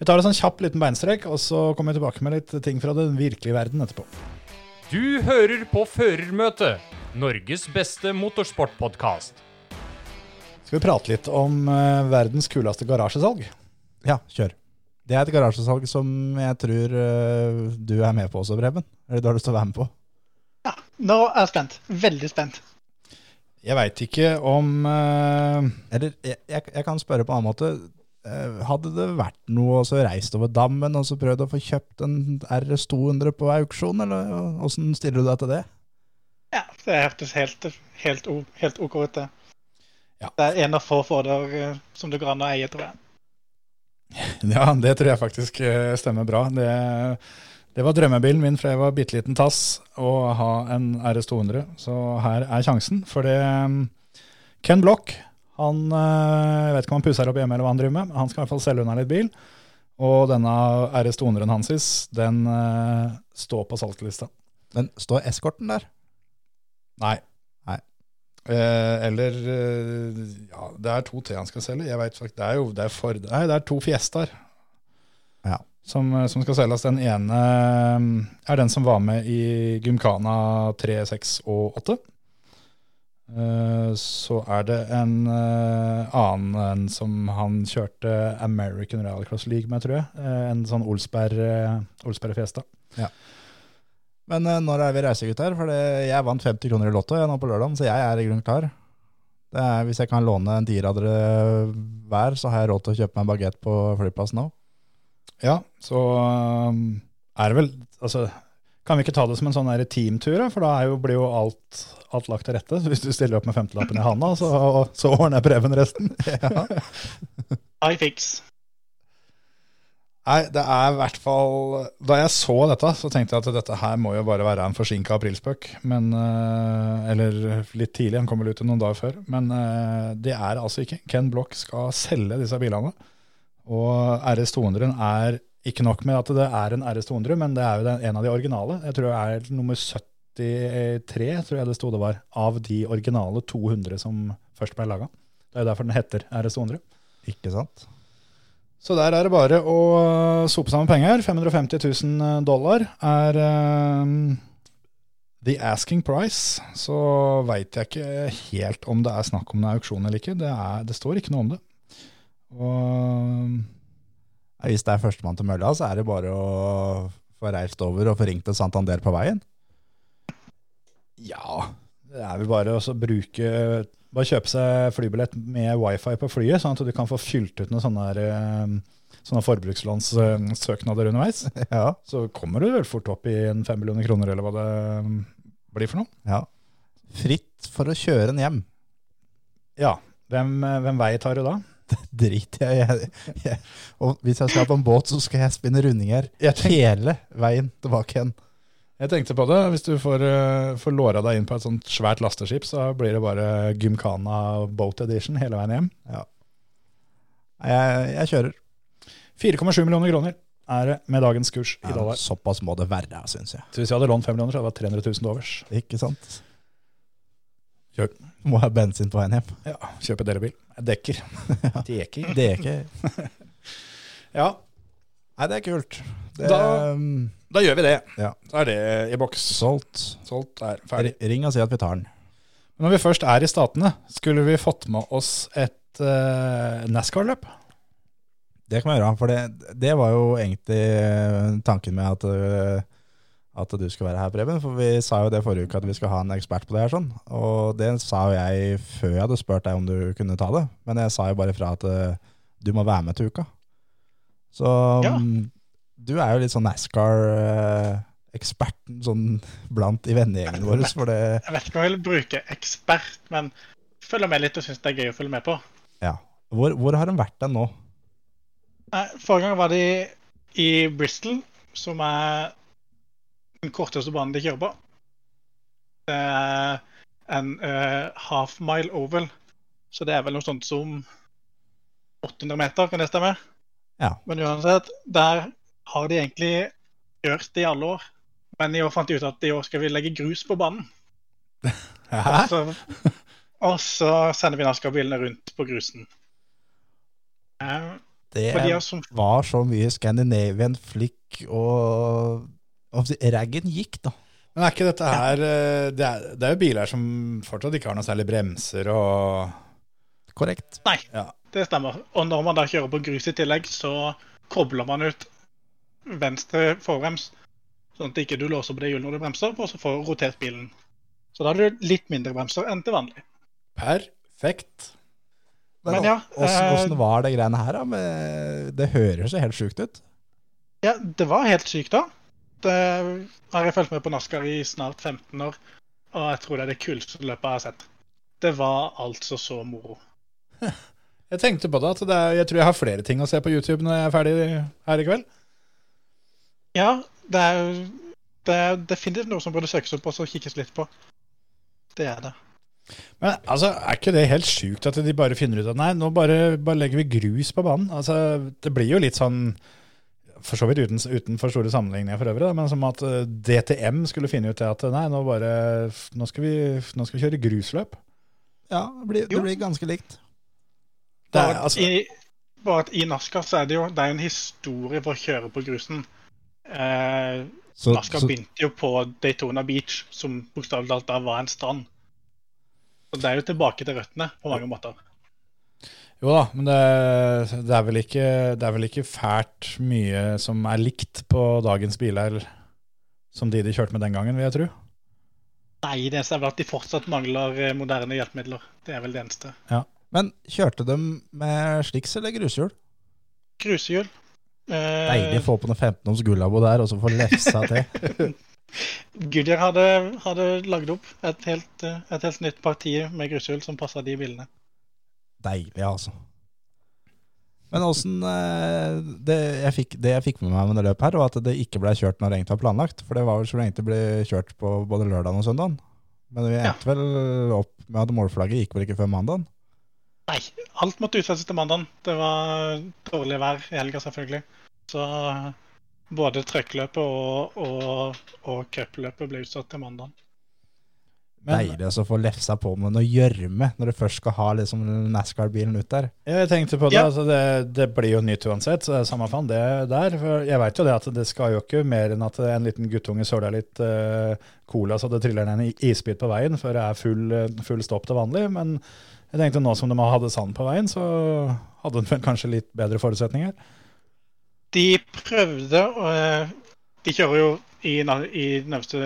Vi tar en sånn kjapp liten beinstrek, og så kommer vi tilbake med litt ting fra den virkelige verden etterpå. Du hører på Førermøtet, Norges beste motorsportpodkast. Skal vi prate litt om uh, verdens kuleste garasjesalg? Ja, kjør. Det er et garasjesalg som jeg tror eh, du er med på også, Breben. Eller du har lyst til å være med på. Ja, nå er jeg spent. Veldig spent. Jeg veit ikke om uh, Eller jeg, jeg, jeg kan spørre på en annen måte. Eh, Hadde det vært noe og så reist over dammen og så prøvd å få kjøpt en RS 200 på auksjon, eller åssen stiller du deg til det? Ja, det hørtes helt, helt, helt OK ut, det. Ja. Det er en av få fordeler eh, som det går an å eie, tror jeg. Ja, det tror jeg faktisk eh, stemmer bra. Det, det var drømmebilen min fra jeg var bitte liten tass å ha en RS 200. Så her er sjansen. For det mm, Ken Block, han eh, Jeg vet ikke om han pusser opp hjemme eller hva han driver med, han skal i hvert fall selge unna litt bil. Og denne RS 200-en hans den eh, står på salgslista. Men står eskorten der? Nei. Nei. Eh, eller eh, Ja, det er to til han skal selge. Jeg vet faktisk, Det er jo det er for, Nei, det er to Fiestaer Ja. som, som skal selges. Den ene er den som var med i Gymkhana 3, 6 og 8. Eh, Så er det en eh, annen en som han kjørte American Rallycross League med, tror jeg. Eh, En sånn Olsberg, Olsberg Fiesta. Men når er vi reisegutter? For jeg vant 50 kroner i Lotto jeg, nå på lørdagen, så jeg er i grunnen klar. Det er, hvis jeg kan låne en tier av dere hver, så har jeg råd til å kjøpe meg en bagett på flyplassen nå. Ja, så er det vel altså, Kan vi ikke ta det som en sånn teamtur, for da er jo, blir jo alt, alt lagt til rette. Hvis du stiller opp med femtelappen i handa, så, så ordner Preben resten. I fix. Nei, det er i hvert fall Da jeg så dette, så tenkte jeg at dette her må jo bare være en forsinka aprilspøk. Men eh, Eller litt tidlig, han kommer vel ut noen dager før. Men eh, det er altså ikke. Ken Block skal selge disse bilene. Og RS 200 er ikke nok med at det er en RS 200, men det er jo en av de originale. Jeg tror det er nummer 73, tror jeg det sto det var, av de originale 200 som først ble laga. Det er jo derfor den heter RS 200. Ikke sant? Så der er det bare å sope sammen penger. 550 000 dollar er um, the asking price. Så veit jeg ikke helt om det er snakk om en auksjon eller ikke. Det, er, det står ikke noe om det. Og ja, Hvis det er førstemann til mølla, så er det bare å få reist over og få ringt til Santander på veien. Ja, det er vel bare å bruke Bare kjøpe seg flybillett med wifi på flyet, sånn at du kan få fylt ut noen sånne, her, eh, sånne forbrukslånssøknader underveis. Ja. Så kommer du vel fort opp i en fem millioner kroner, eller hva det blir for noe. ja. Fritt for å kjøre en hjem. Ja. Hvem, hvem vei tar du da? Drit jeg. Og hvis jeg skal på en båt, så skal jeg spinne rundinger hele veien tilbake igjen. Jeg tenkte på det. Hvis du får, eh, får låra deg inn på et sånt svært lasteskip, så blir det bare Gymkhana Boat Edition hele veien hjem. Ja. Jeg, jeg kjører. 4,7 millioner kroner er det med dagens kurs i Ja, dollar. såpass må det være, syns jeg. Så hvis jeg hadde lånt 5 millioner, så hadde det vært 300 000 til overs. Ikke sant? Kjør. Må ha bensin på veien hjem. Ja, kjøpe delebil. Dekker. Dekker. Det er ikke Ja, Nei, det er kult. Det, Da- um, da gjør vi det. Ja. Så er det i boks. Solgt. Solgt er ferdig. Ring og si at vi tar den. Men når vi først er i Statene, skulle vi fått med oss et uh, NASCAR-løp? Det kan vi gjøre, for det, det var jo egentlig eh, tanken med at, eh, at du skal være her, Preben. For vi sa jo det forrige uke at vi skal ha en ekspert på det her. sånn. Og det sa jo jeg før jeg hadde spurt deg om du kunne ta det. Men jeg sa jo bare fra at du må være med til uka. Så Ja. Du er jo litt sånn NASCAR-eksperten sånn blant i vennegjengen vår. For det, Jeg vet ikke om jeg vil bruke ekspert, men følger med litt og syns det er gøy å følge med på. ja. Hvor, hvor har de vært den nå? Forrige gang var de i Bristol, som er den korteste banen de kjører på. En uh, half mile oval, så det er vel noe sånt som 800 meter, kan det stemme? Ja. Men uansett, der har de egentlig gjort i alle år. Men i år fant de ut at i år skal vi legge grus på banen. Og så, og så sender vi NASCAR-bilene rundt på grusen. Eh, Det de som var så mye Scandinavian flick og, og Raggen gikk, da. Men er ikke dette her eh, det er, det er jo biler som fortsatt ikke har noe særlig bremser og Korrekt. Nei, Ja. det stemmer. Og når man da kjører på grus i tillegg, så kobler man ut venstre forbrems, sånn at ikke du låser på det hjulet når du bremser, og så får du rotert bilen. Så da har du litt mindre bremser enn til vanlig. Perfekt. Men ja, Åssen eh, var det greiene her, da? Det høres jo helt sjukt ut. Ja, det var helt sykt da. Det har jeg fulgt med på NASCAR i snart 15 år, og jeg tror det er det kuleste løpet jeg har sett. Det var altså så moro. Jeg tenkte på det, at det er, jeg tror jeg har flere ting å se på YouTube når jeg er ferdig her i kveld. Ja, det er, det er definitivt noe som burde søkes opp og så kikkes litt på. Det er det. Men altså, er ikke det helt sjukt at de bare finner ut at nei, nå bare, bare legger vi grus på banen? Altså, Det blir jo litt sånn for så vidt uten, for store sammenligninger for øvrig, da, men som at eh, DTM skulle finne ut det at nei, nå, bare, nå, skal vi, nå skal vi kjøre grusløp. Ja, det blir, det blir ganske likt. Det er, altså, i, bare at i NASCAR så er det jo det er en historie for å kjøre på grusen. Eh, Så, Alaska så, begynte jo på Daytona Beach, som bokstavelig talt da var en strand. Så det er jo tilbake til røttene på mange måter. jo da, men det, det, er vel ikke, det er vel ikke fælt mye som er likt på dagens biler som de de kjørte med den gangen, vil jeg tro. Nei, det eneste er vel at de fortsatt mangler eh, moderne hjelpemidler. Det er vel det eneste. men kjørte de med sliks eller grushjul? Grusehjul. Eh, Deilig å få på noe 15 oms gullabo der, og så få lefsa til. Goodyear hadde, hadde lagd opp et helt, eh, et helt nytt parti med grusehjul som passa de bilene. Deilig, altså. Men åssen det, jeg fikk- det jeg fikk med meg med det løpet her, var at det ikke ble kjørt når det egentlig var planlagt. For det var vel så lenge det ble kjørt på både lørdagen og søndagen. Men vi Ja. endte vel opp med at målflagget gikk vel ikke før mandagen. Nei, alt måtte utsettes til mandagen. Det var dårlig vær i helga, selvfølgelig. Så både trøkkløpet og, og, og cupløpet ble utsatt til mandagen. Men Deilig å få lefsa på med noe gjørme når du først skal ha liksom NASCAR-bilen ut der. jeg tenkte på det, Ja. altså det, det blir jo nytt uansett, så det er samme faen det der. For jeg veit jo det at det skal jo ikke mer enn at en liten guttunge søler litt uh, cola så det triller ned en isbit på veien før det er full, eh, full stopp til vanlig. Men jeg tenkte nå som de hadde sand på veien, så hadde de kanskje litt bedre forutsetninger. De prøvde å eh, De kjører jo i, i den øverste,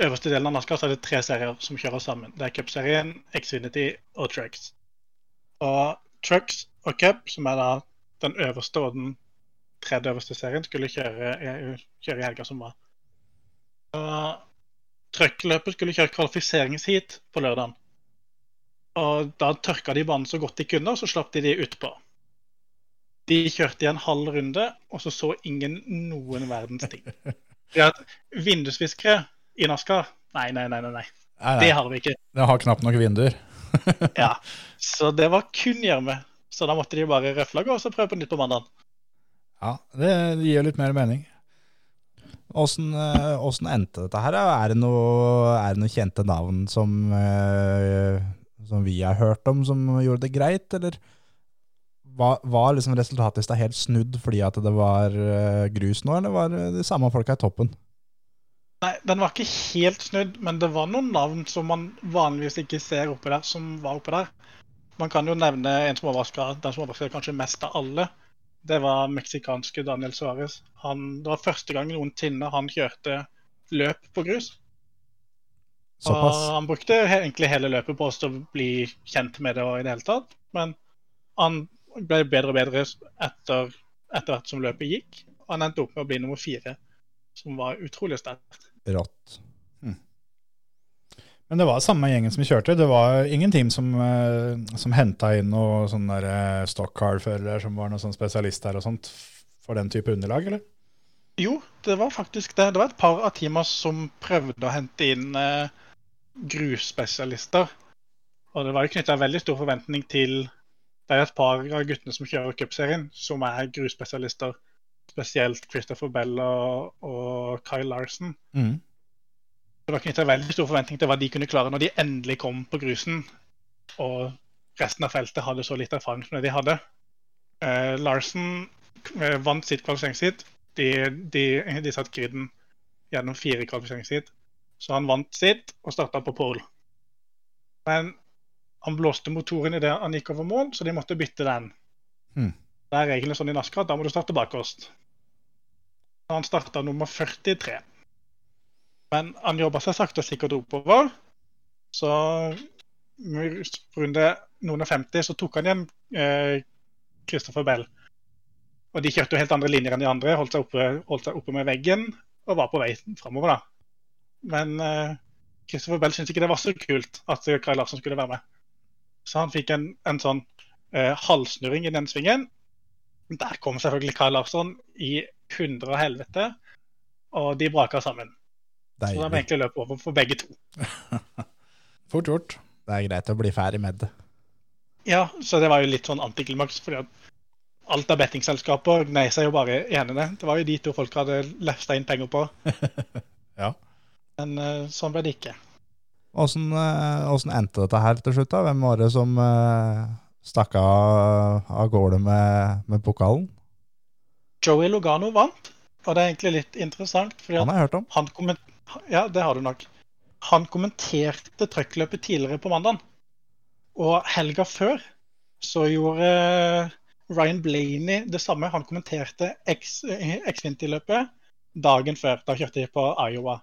øverste delen av NASCAR så er det tre serier som kjører sammen. Det er Cup-serien, Xfinity og Trucks. Og Trucks og Cup, som er da den øverste og den tredje øverste serien, skulle kjøre, i- kjøre i helga som var. Og Truckløpet skulle kjøre kvalifiseringsheat på lørdagen. Og da tørka de banen så godt de kunne, og så slapp de de utpå. De kjørte i en halv runde, og så så ingen noen verdens ting. Vindusviskere i NASCAR Nei, nei, nei. nei, nei. Det har vi ikke. det har knapt nok vinduer. Ja. Så det var kun gjørme. Så da måtte de bare røfflage og så prøve på nytt på mandag. Ja, det gir litt mer mening. Åssen eh, endte dette her? Er det noe, er noe kjente navn som, eh, som vi har hørt om, som gjorde det greit, eller var, var liksom stad helt snudd fordi at det var eh, grus nå, eller var de samme folka i toppen? Nei, den var ikke helt snudd, men det var noen navn som man vanligvis ikke ser oppe der, som var oppe der. Man kan jo nevne en som overraska den som overraska kanskje mest av alle. Det var meksikanske Daniel Suárez. Det var første gang noen tinne han kjørte løp på grus. Og han brukte egentlig hele løpet på også å bli kjent med det i det hele tatt. Men han ble bedre og bedre etter, etter hvert som løpet gikk. Og han endte opp med å bli nummer fire, som var utrolig sterkt. Rått. Men det var samme gjengen som kjørte. Det var ingen team som, eh, som henta inn noe sånn eh, stockcar-førere som var noen sånn spesialister og sånt for den type underlag, eller? Jo, det var faktisk det. Det var et par av teama som prøvde å hente inn eh, grusspesialister. Og det var jo knytta veldig stor forventning til Det er et par av guttene som kjører cupserien, som er grusspesialister. Spesielt Christopher Bell og, og Kyle Larson. Mm. Det var knytta veldig stor forventning til hva de kunne klare når de endelig kom på grusen. Og resten av feltet hadde så litt erfaring som det de hadde. Eh, Larsen eh, vant sitt kvalifiseringsheat. De, de, de satt griden gjennom fire kvalifiseringsheat. Så han vant sitt og starta på pole. Men han blåste motoren idet han gikk over mål, så de måtte bytte den. Mm. Det er reglene sånn i NASCAR at da må du starte bakerst. Han starta nummer 43. Men han jobba seg sakte og sikkert oppover. Så runde noen og 50 så tok han igjen eh, Christopher Bell. Og de kjørte jo helt andre linjer enn de andre, holdt seg oppe, holdt seg oppe med veggen og var på vei framover, da. Men uh, Christopher Bell syntes ikke det var så kult at eh, Kai Larsen skulle være med. Så han fikk en, en sånn uh, halvsnurring i den svingen. Der kom selvfølgelig Kai Larsson i hundre og helvete, og de braka sammen. Så da må egentlig løp over for begge to. Fort gjort. Det er greit å bli ferdig med det. Ja, så det var jo litt sånn antiklimaks, fordi at alt av bettingselskaper gnei seg jo bare i hendene. Det var jo de to folk hadde lefsa inn penger på. Ja. Men eh, sånn ble det ikke. Åssen eh, endte dette her til slutt? da? Hvem var det som eh, stakk av, av gårde med, med pokalen? Joey Logano vant, og det er egentlig litt interessant. Han har jeg hørt om. han. Ja, det har du nok. Han kommenterte trøkkløpet tidligere på mandag. Og helga før så gjorde Ryan Blaney det samme. Han kommenterte X- Xfinity-løpet dagen før. Da kjørte de på Iowa.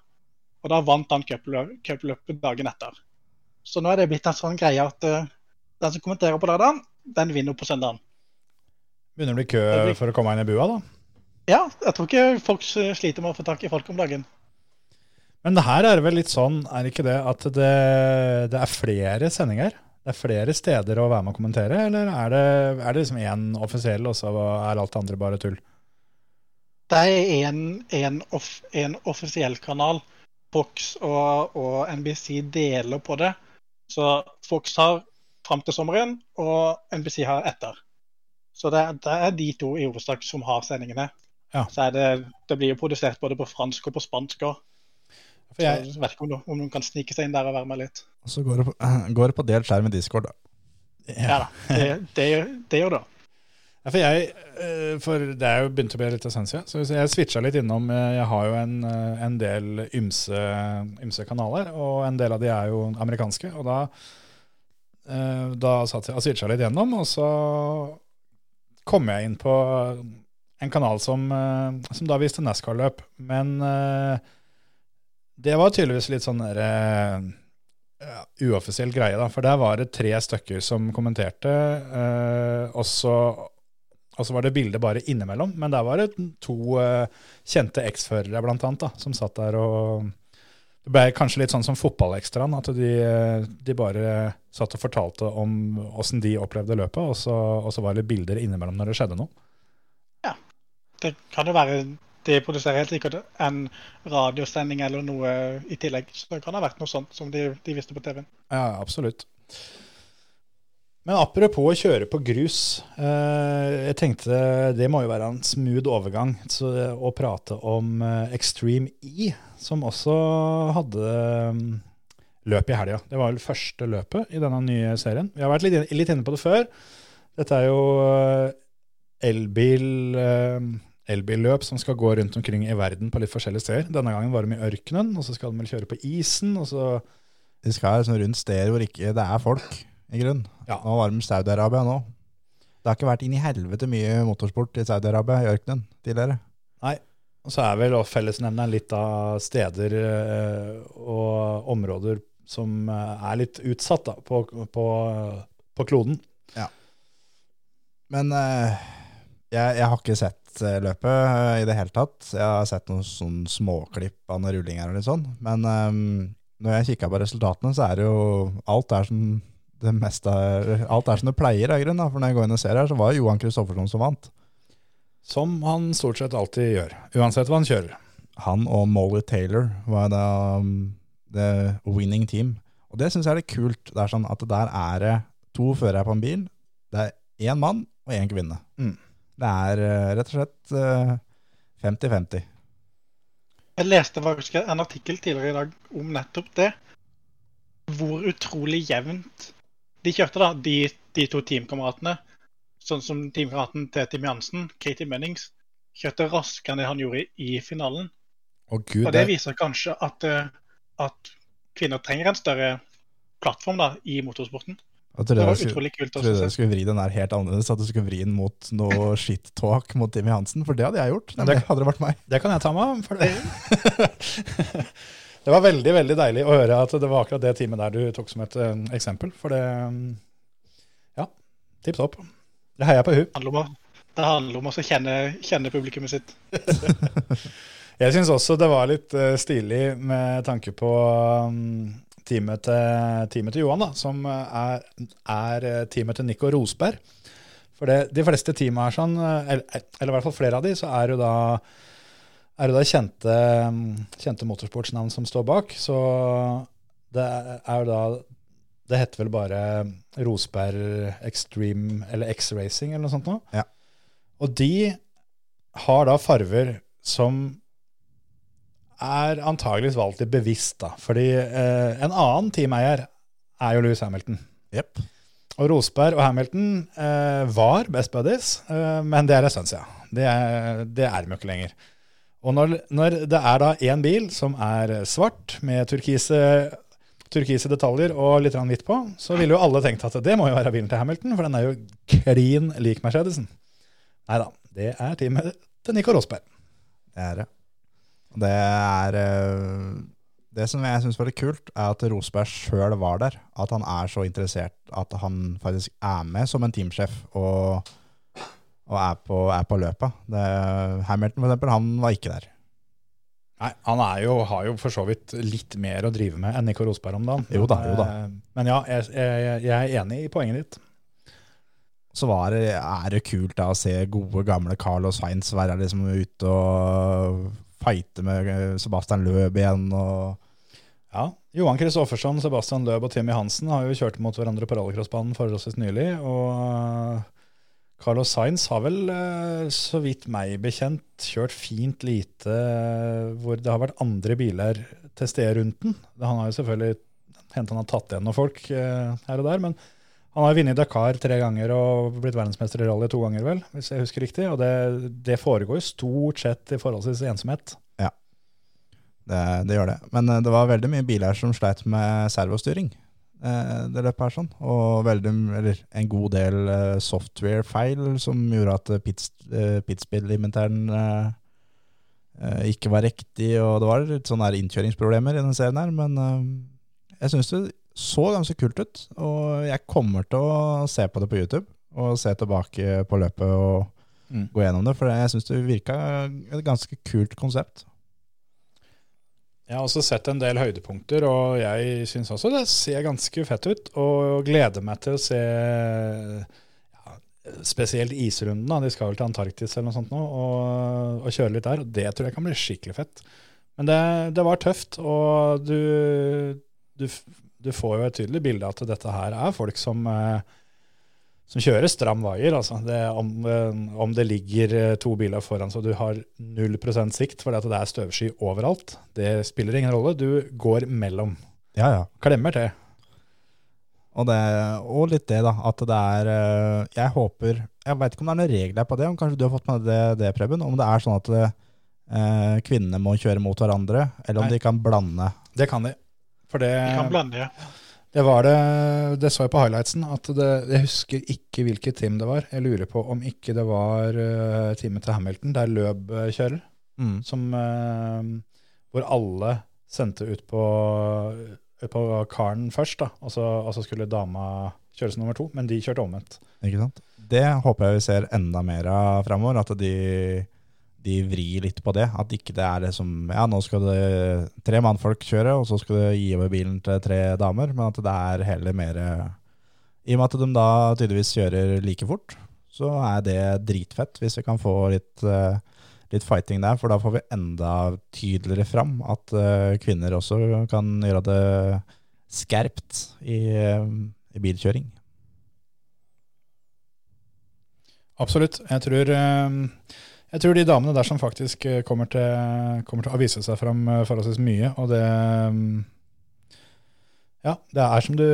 Og da vant han cuplø- cupløpet dagen etter. Så nå er det blitt en sånn greie at uh, den som kommenterer på lørdagen, den vinner på søndagen. Begynner å bli kø blir- for å komme inn i bua, da. Ja, jeg tror ikke folk sliter med å få tak i folk om dagen. Men det her er vel litt sånn, er ikke det at det, det er flere sendinger? Det er flere steder å være med og kommentere, eller er det, er det liksom én offisiell, og så er alt det andre bare tull? Det er en offisiell kanal. Fox og, og NBC deler på det. Så Fox har fram til sommeren, og NBC har etter. Så det, det er de to i hovedsak som har sendingene. Ja. Så det, det blir jo produsert både på fransk og på spansk òg. Jeg, Jeg vet ikke om, du- om noen kan snike seg inn der og være med litt. Og så går det på, går det på delt skjerm i Discord, da. Ja da, det, det, det gjør det. Ja, for jeg, eh, for det er jo begynt å bli litt siden, så jeg switcha litt innom. eh, Jeg har jo en, eh, en del ymse, ymse kanaler, og en del av de er jo amerikanske. Og da, da satt jeg switcha litt gjennom, og så kom jeg inn på en kanal som, som da viste NASCAR-løp. Men det var tydeligvis litt sånn der eh, ja, uoffisiell greie, da. For der var det tre stykker som kommenterte, eh, og så og så var det bilder bare innimellom, men der var det to uh, kjente eksførere blant annet, da, som satt der og Det ble kanskje litt sånn som fotballekstraen, at de, de bare satt og fortalte om åssen de opplevde løpet, og så, og så var det bilder innimellom når det skjedde noe. Ja. Det kan jo være De produserer helt sikkert en radiosending eller noe i tillegg. Så det kan ha vært noe sånt som de, de visste på TV-en. Ja, absolutt. Men apropos å kjøre på grus. Eh, jeg tenkte det må jo være en smooth overgang så, å prate om eh, Extreme E, som også hadde mm, løp i helga. Det var vel første løpet i denne nye serien. Vi har vært litt, litt inne på det før. Dette er jo eh, elbil, eh, elbilløp som skal gå rundt omkring i verden på litt forskjellige steder. Denne gangen var de i ørkenen, og så skal de vel kjøre på isen. og så... De skal liksom rundt steder hvor ikke det er folk, i grunn. Ja. Nå var de Saudi-Arabia nå. Det har ikke vært inn i helvete mye motorsport i Saudi-Arabia, i ørkenen, tidligere. Nei, Og så er vel fellesnevneren litt av steder eh, og områder som eh, er litt utsatt da, på, på, på kloden. Men eh, jeg, jeg har ikke sett løpet i det hele tatt. Jeg har sett noen sånn småklipp av noen rullinger og litt sånn. Men um, når jeg kikka på resultatene, så er det jo alt der som det meste er, alt er som det pleier, av grunn, da. For når jeg går inn og ser her, så var det Johan Kristoffersson som vant. Som han stort sett alltid gjør, uansett hva han kjører. Han og Molly Taylor var da um, the winning team. Og det syns jeg er litt kult. Det er sånn at der er det to førere på en bil. Det er én mann og én kvinne. Mm. Det er eh, rett og slett eh, 50-50. Jeg leste faktisk en artikkel tidligere i dag om nettopp det. Hvor utrolig jevnt de kjørte, da, de, de to teamkameratene. Sånn som teamkameraten til Tim Jansen, Katie Mennings, kjørte raskere enn det han gjorde i finalen. Oh, gud, Og det viser kanskje at, eh, at kvinner trenger en større plattform da, i motorsporten. Jeg trodde jeg skulle, kult trodde jeg skulle vri den der helt annerledes, at du skulle vri den mot noe shit-talk mot Timmy Hansen, for det hadde jeg gjort. Nemlig, det- hadde det vært meg. det kan jeg ta meg av. Det. var veldig veldig deilig å høre at det var akkurat det teamet der du tok som et uh, eksempel. For det Ja, tipp topp. Det heier jeg på hun. Det handler om å, handler om å kjenne, kjenne publikummet sitt. Jeg syns også det var litt uh, stilig med tanke på um, teamet, til, teamet til Johan, da, som eh, er, er teamet til Nico Rosberg. For det, de fleste teamene er sånn, eller, eller i hvert fall flere av de, så er jo da, er jo da kjente, um, kjente motorsportsnavn som står bak. Så det er jo da Det heter vel bare Rosberg Extreme eller X-Racing eller noe sånt noe. Ja. Og de har da farver som er antageligvis valgt litt bevisst, da. Fordi eh, en annen teameier er jo Louis Hamilton. Yep. Og Rosberg og Hamilton eh, var best buddies, eh, men det er en stund siden. Det er, det er de jo ikke lenger. Og når, når det er da én bil som er svart med turkise, turkise detaljer og litt hvitt på, så ville jo alle tenkt at det må jo være bilen til Hamilton, for den er jo klin lik Mercedesen. Nei da, det er teamet til Nico Rosberg. Det er det. Det er eh, Det som jeg syns var litt kult, er at Rosberg sjøl var der. At han er så interessert at han faktisk er med som en teamsjef og, og er, på, er på løpet. Det, Hamilton, for eksempel, han var ikke der. Nei, Han er jo, har jo for så vidt litt mer å drive med enn Nico Rosberg om dagen. Jo da, jo da. Eh, Men ja, jeg, jeg, jeg er enig i poenget ditt. Så var det, er det kult da å se gode, gamle Carlos Sainz være liksom ute og fighte med Sebastian Løb igjen. og Ja, Johan Kristoffersson, Sebastian Løb og Timmy Hansen har jo kjørt mot hverandre på rallycrossbanen forholdsvis nylig. Og eh, Carlos Sainz har vel, eh, så vidt meg bekjent, kjørt fint lite eh, hvor det har vært andre biler til stede rundt den. Han har jo selvfølgelig hendt han har tatt igjen noen folk eh, her og der, men han har vunnet Dakar tre ganger og blitt verdensmester i rally to ganger, vel, hvis jeg husker riktig. Og det, det foregår jo stort sett i forholdsvis ensomhet. Det, det gjør det. Men det var veldig mye biler som sleit med servostyring. Eh, Det løpet her sånn. Og veldig, eller en god del eh, software-feil som gjorde at pits, eh, pitspill-limiteren eh, eh, ikke var riktig. Og det var litt sånne innkjøringsproblemer i denne serien her. Men jeg syns det så ganske kult ut. Og jeg kommer til å se på det på YouTube. Og se tilbake på løpet og Mm. gå gjennom det. For jeg syns det virka et ganske kult konsept. Jeg har også sett en del høydepunkter, og jeg syns også det ser ganske fett ut. Og gleder meg til å se ja, spesielt isrunden. Da. De skal vel til Antarktis eller noe sånt nå, og, og kjøre litt der. Og det tror jeg kan bli skikkelig fett. Men det, det var tøft, og du, du, du får jo et tydelig bilde av at dette her er folk som eh, som kjører stram vaier. Altså. Det, om, eh, om det ligger eh, to biler foran så du har 0 sikt fordi at det er støvsky overalt, det spiller ingen rolle. Du går mellom. Ja, ja. Klemmer til. Og, det, og litt det, da. At det er eh, Jeg håper Jeg veit ikke om det er noen regler på det, om kanskje du har fått med det, det Preben? Om det er sånn at eh, kvinnene må kjøre mot hverandre, eller om Nei. de kan blande. Det kan de. For det, de kan blande, ja. Det var det Det så jeg på highlightsen. At det, jeg husker ikke hvilket team det var. Jeg lurer på om ikke det var uh, teamet til Hamilton, der Løb eh, kjører. Mm. Som, uh, hvor alle sendte ut på, ut på karen først, da. Og så, og så skulle dama kjøre som nummer to, men de kjørte omvendt. Ikke sant? Det håper jeg vi ser enda mer av framover. At de, de vrir litt på det. At ikke det er det som Ja, nå skal det tre mannfolk kjøre, og så skal du gi over bilen til tre damer. Men at det er heller mer I og med at de da tydeligvis kjører like fort, så er det dritfett hvis vi kan få litt, eh, litt fighting der. For da får vi enda tydeligere fram at eh, kvinner også kan gjøre det skerpt i, eh, i bilkjøring. Absolutt. Jeg tror, jeg tror de damene der som faktisk eh, kommer til, kommer til å vise seg fram eh, forholdsvis mye, og det mm, Ja, det er som du,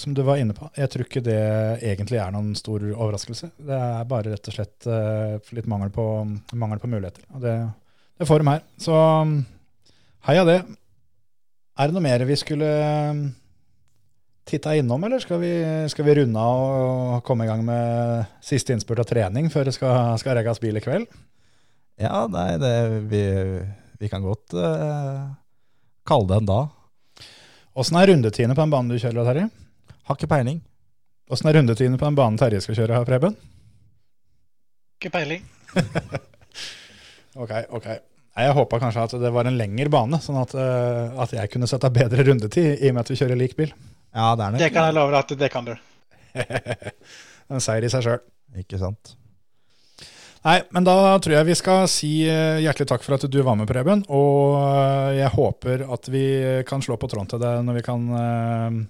som du var inne på. Jeg tror ikke det egentlig er noen stor overraskelse. Det er bare rett og slett eh, litt mangel på, mangel på muligheter. Og det, det får de her. Så mm, heia det. Er det noe mer vi skulle mm, titta innom, eller skal vi, skal vi runde av og komme i gang med siste innspurt av trening før det skal, skal regges bil i kveld? Ja, nei, det, vi, vi kan godt uh, kalle det en dag. Åssen er rundetidene på den banen du kjører, Terje? Har ikke peiling. Åssen er rundetidene på den banen Terje skal kjøre her, Preben? Ikke peiling. Ok, ok. Jeg håpa kanskje at det var en lengre bane, sånn at, eh, at jeg kunne sette bedre rundetid, i og med at vi kjører lik bil. Ja, det er Det nok. kan jeg love deg at det kan du. En seier i seg sjøl. Ikke sant. Nei, men da tror jeg vi skal si eh, hjertelig takk for at du var med, Preben. Og eh, jeg håper at vi kan slå på tråden til deg når vi kan eh,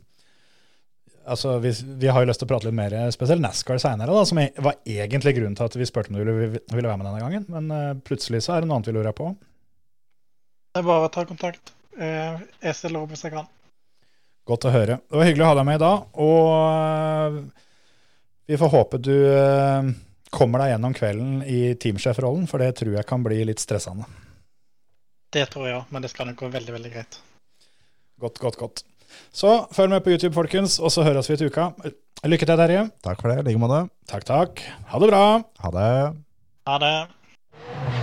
Altså, vi, vi har jo lyst til å prate litt mer spesielt NASCAR seinere, som e- var egentlig grunnen til at vi spurte om du ville, ville være med denne gangen. Men plutselig så er det noe annet vi lurer på. Det er bare å ta kontakt. Eh, Jeg stiller opp hvis jeg kan. Godt å høre. Det var hyggelig å ha deg med i dag. Og øh, vi får håpe du øh, kommer deg gjennom kvelden i teamsjefrollen, for det tror jeg kan bli litt stressende. Det tror jeg òg, men det skal nok gå veldig, veldig greit. Godt, godt, godt. Så følg med på YouTube, folkens, og så høres vi til uka. Lykke til, Terje. Takk for det. I like måte. Takk, takk. Ha det bra. Ha det. Ha det.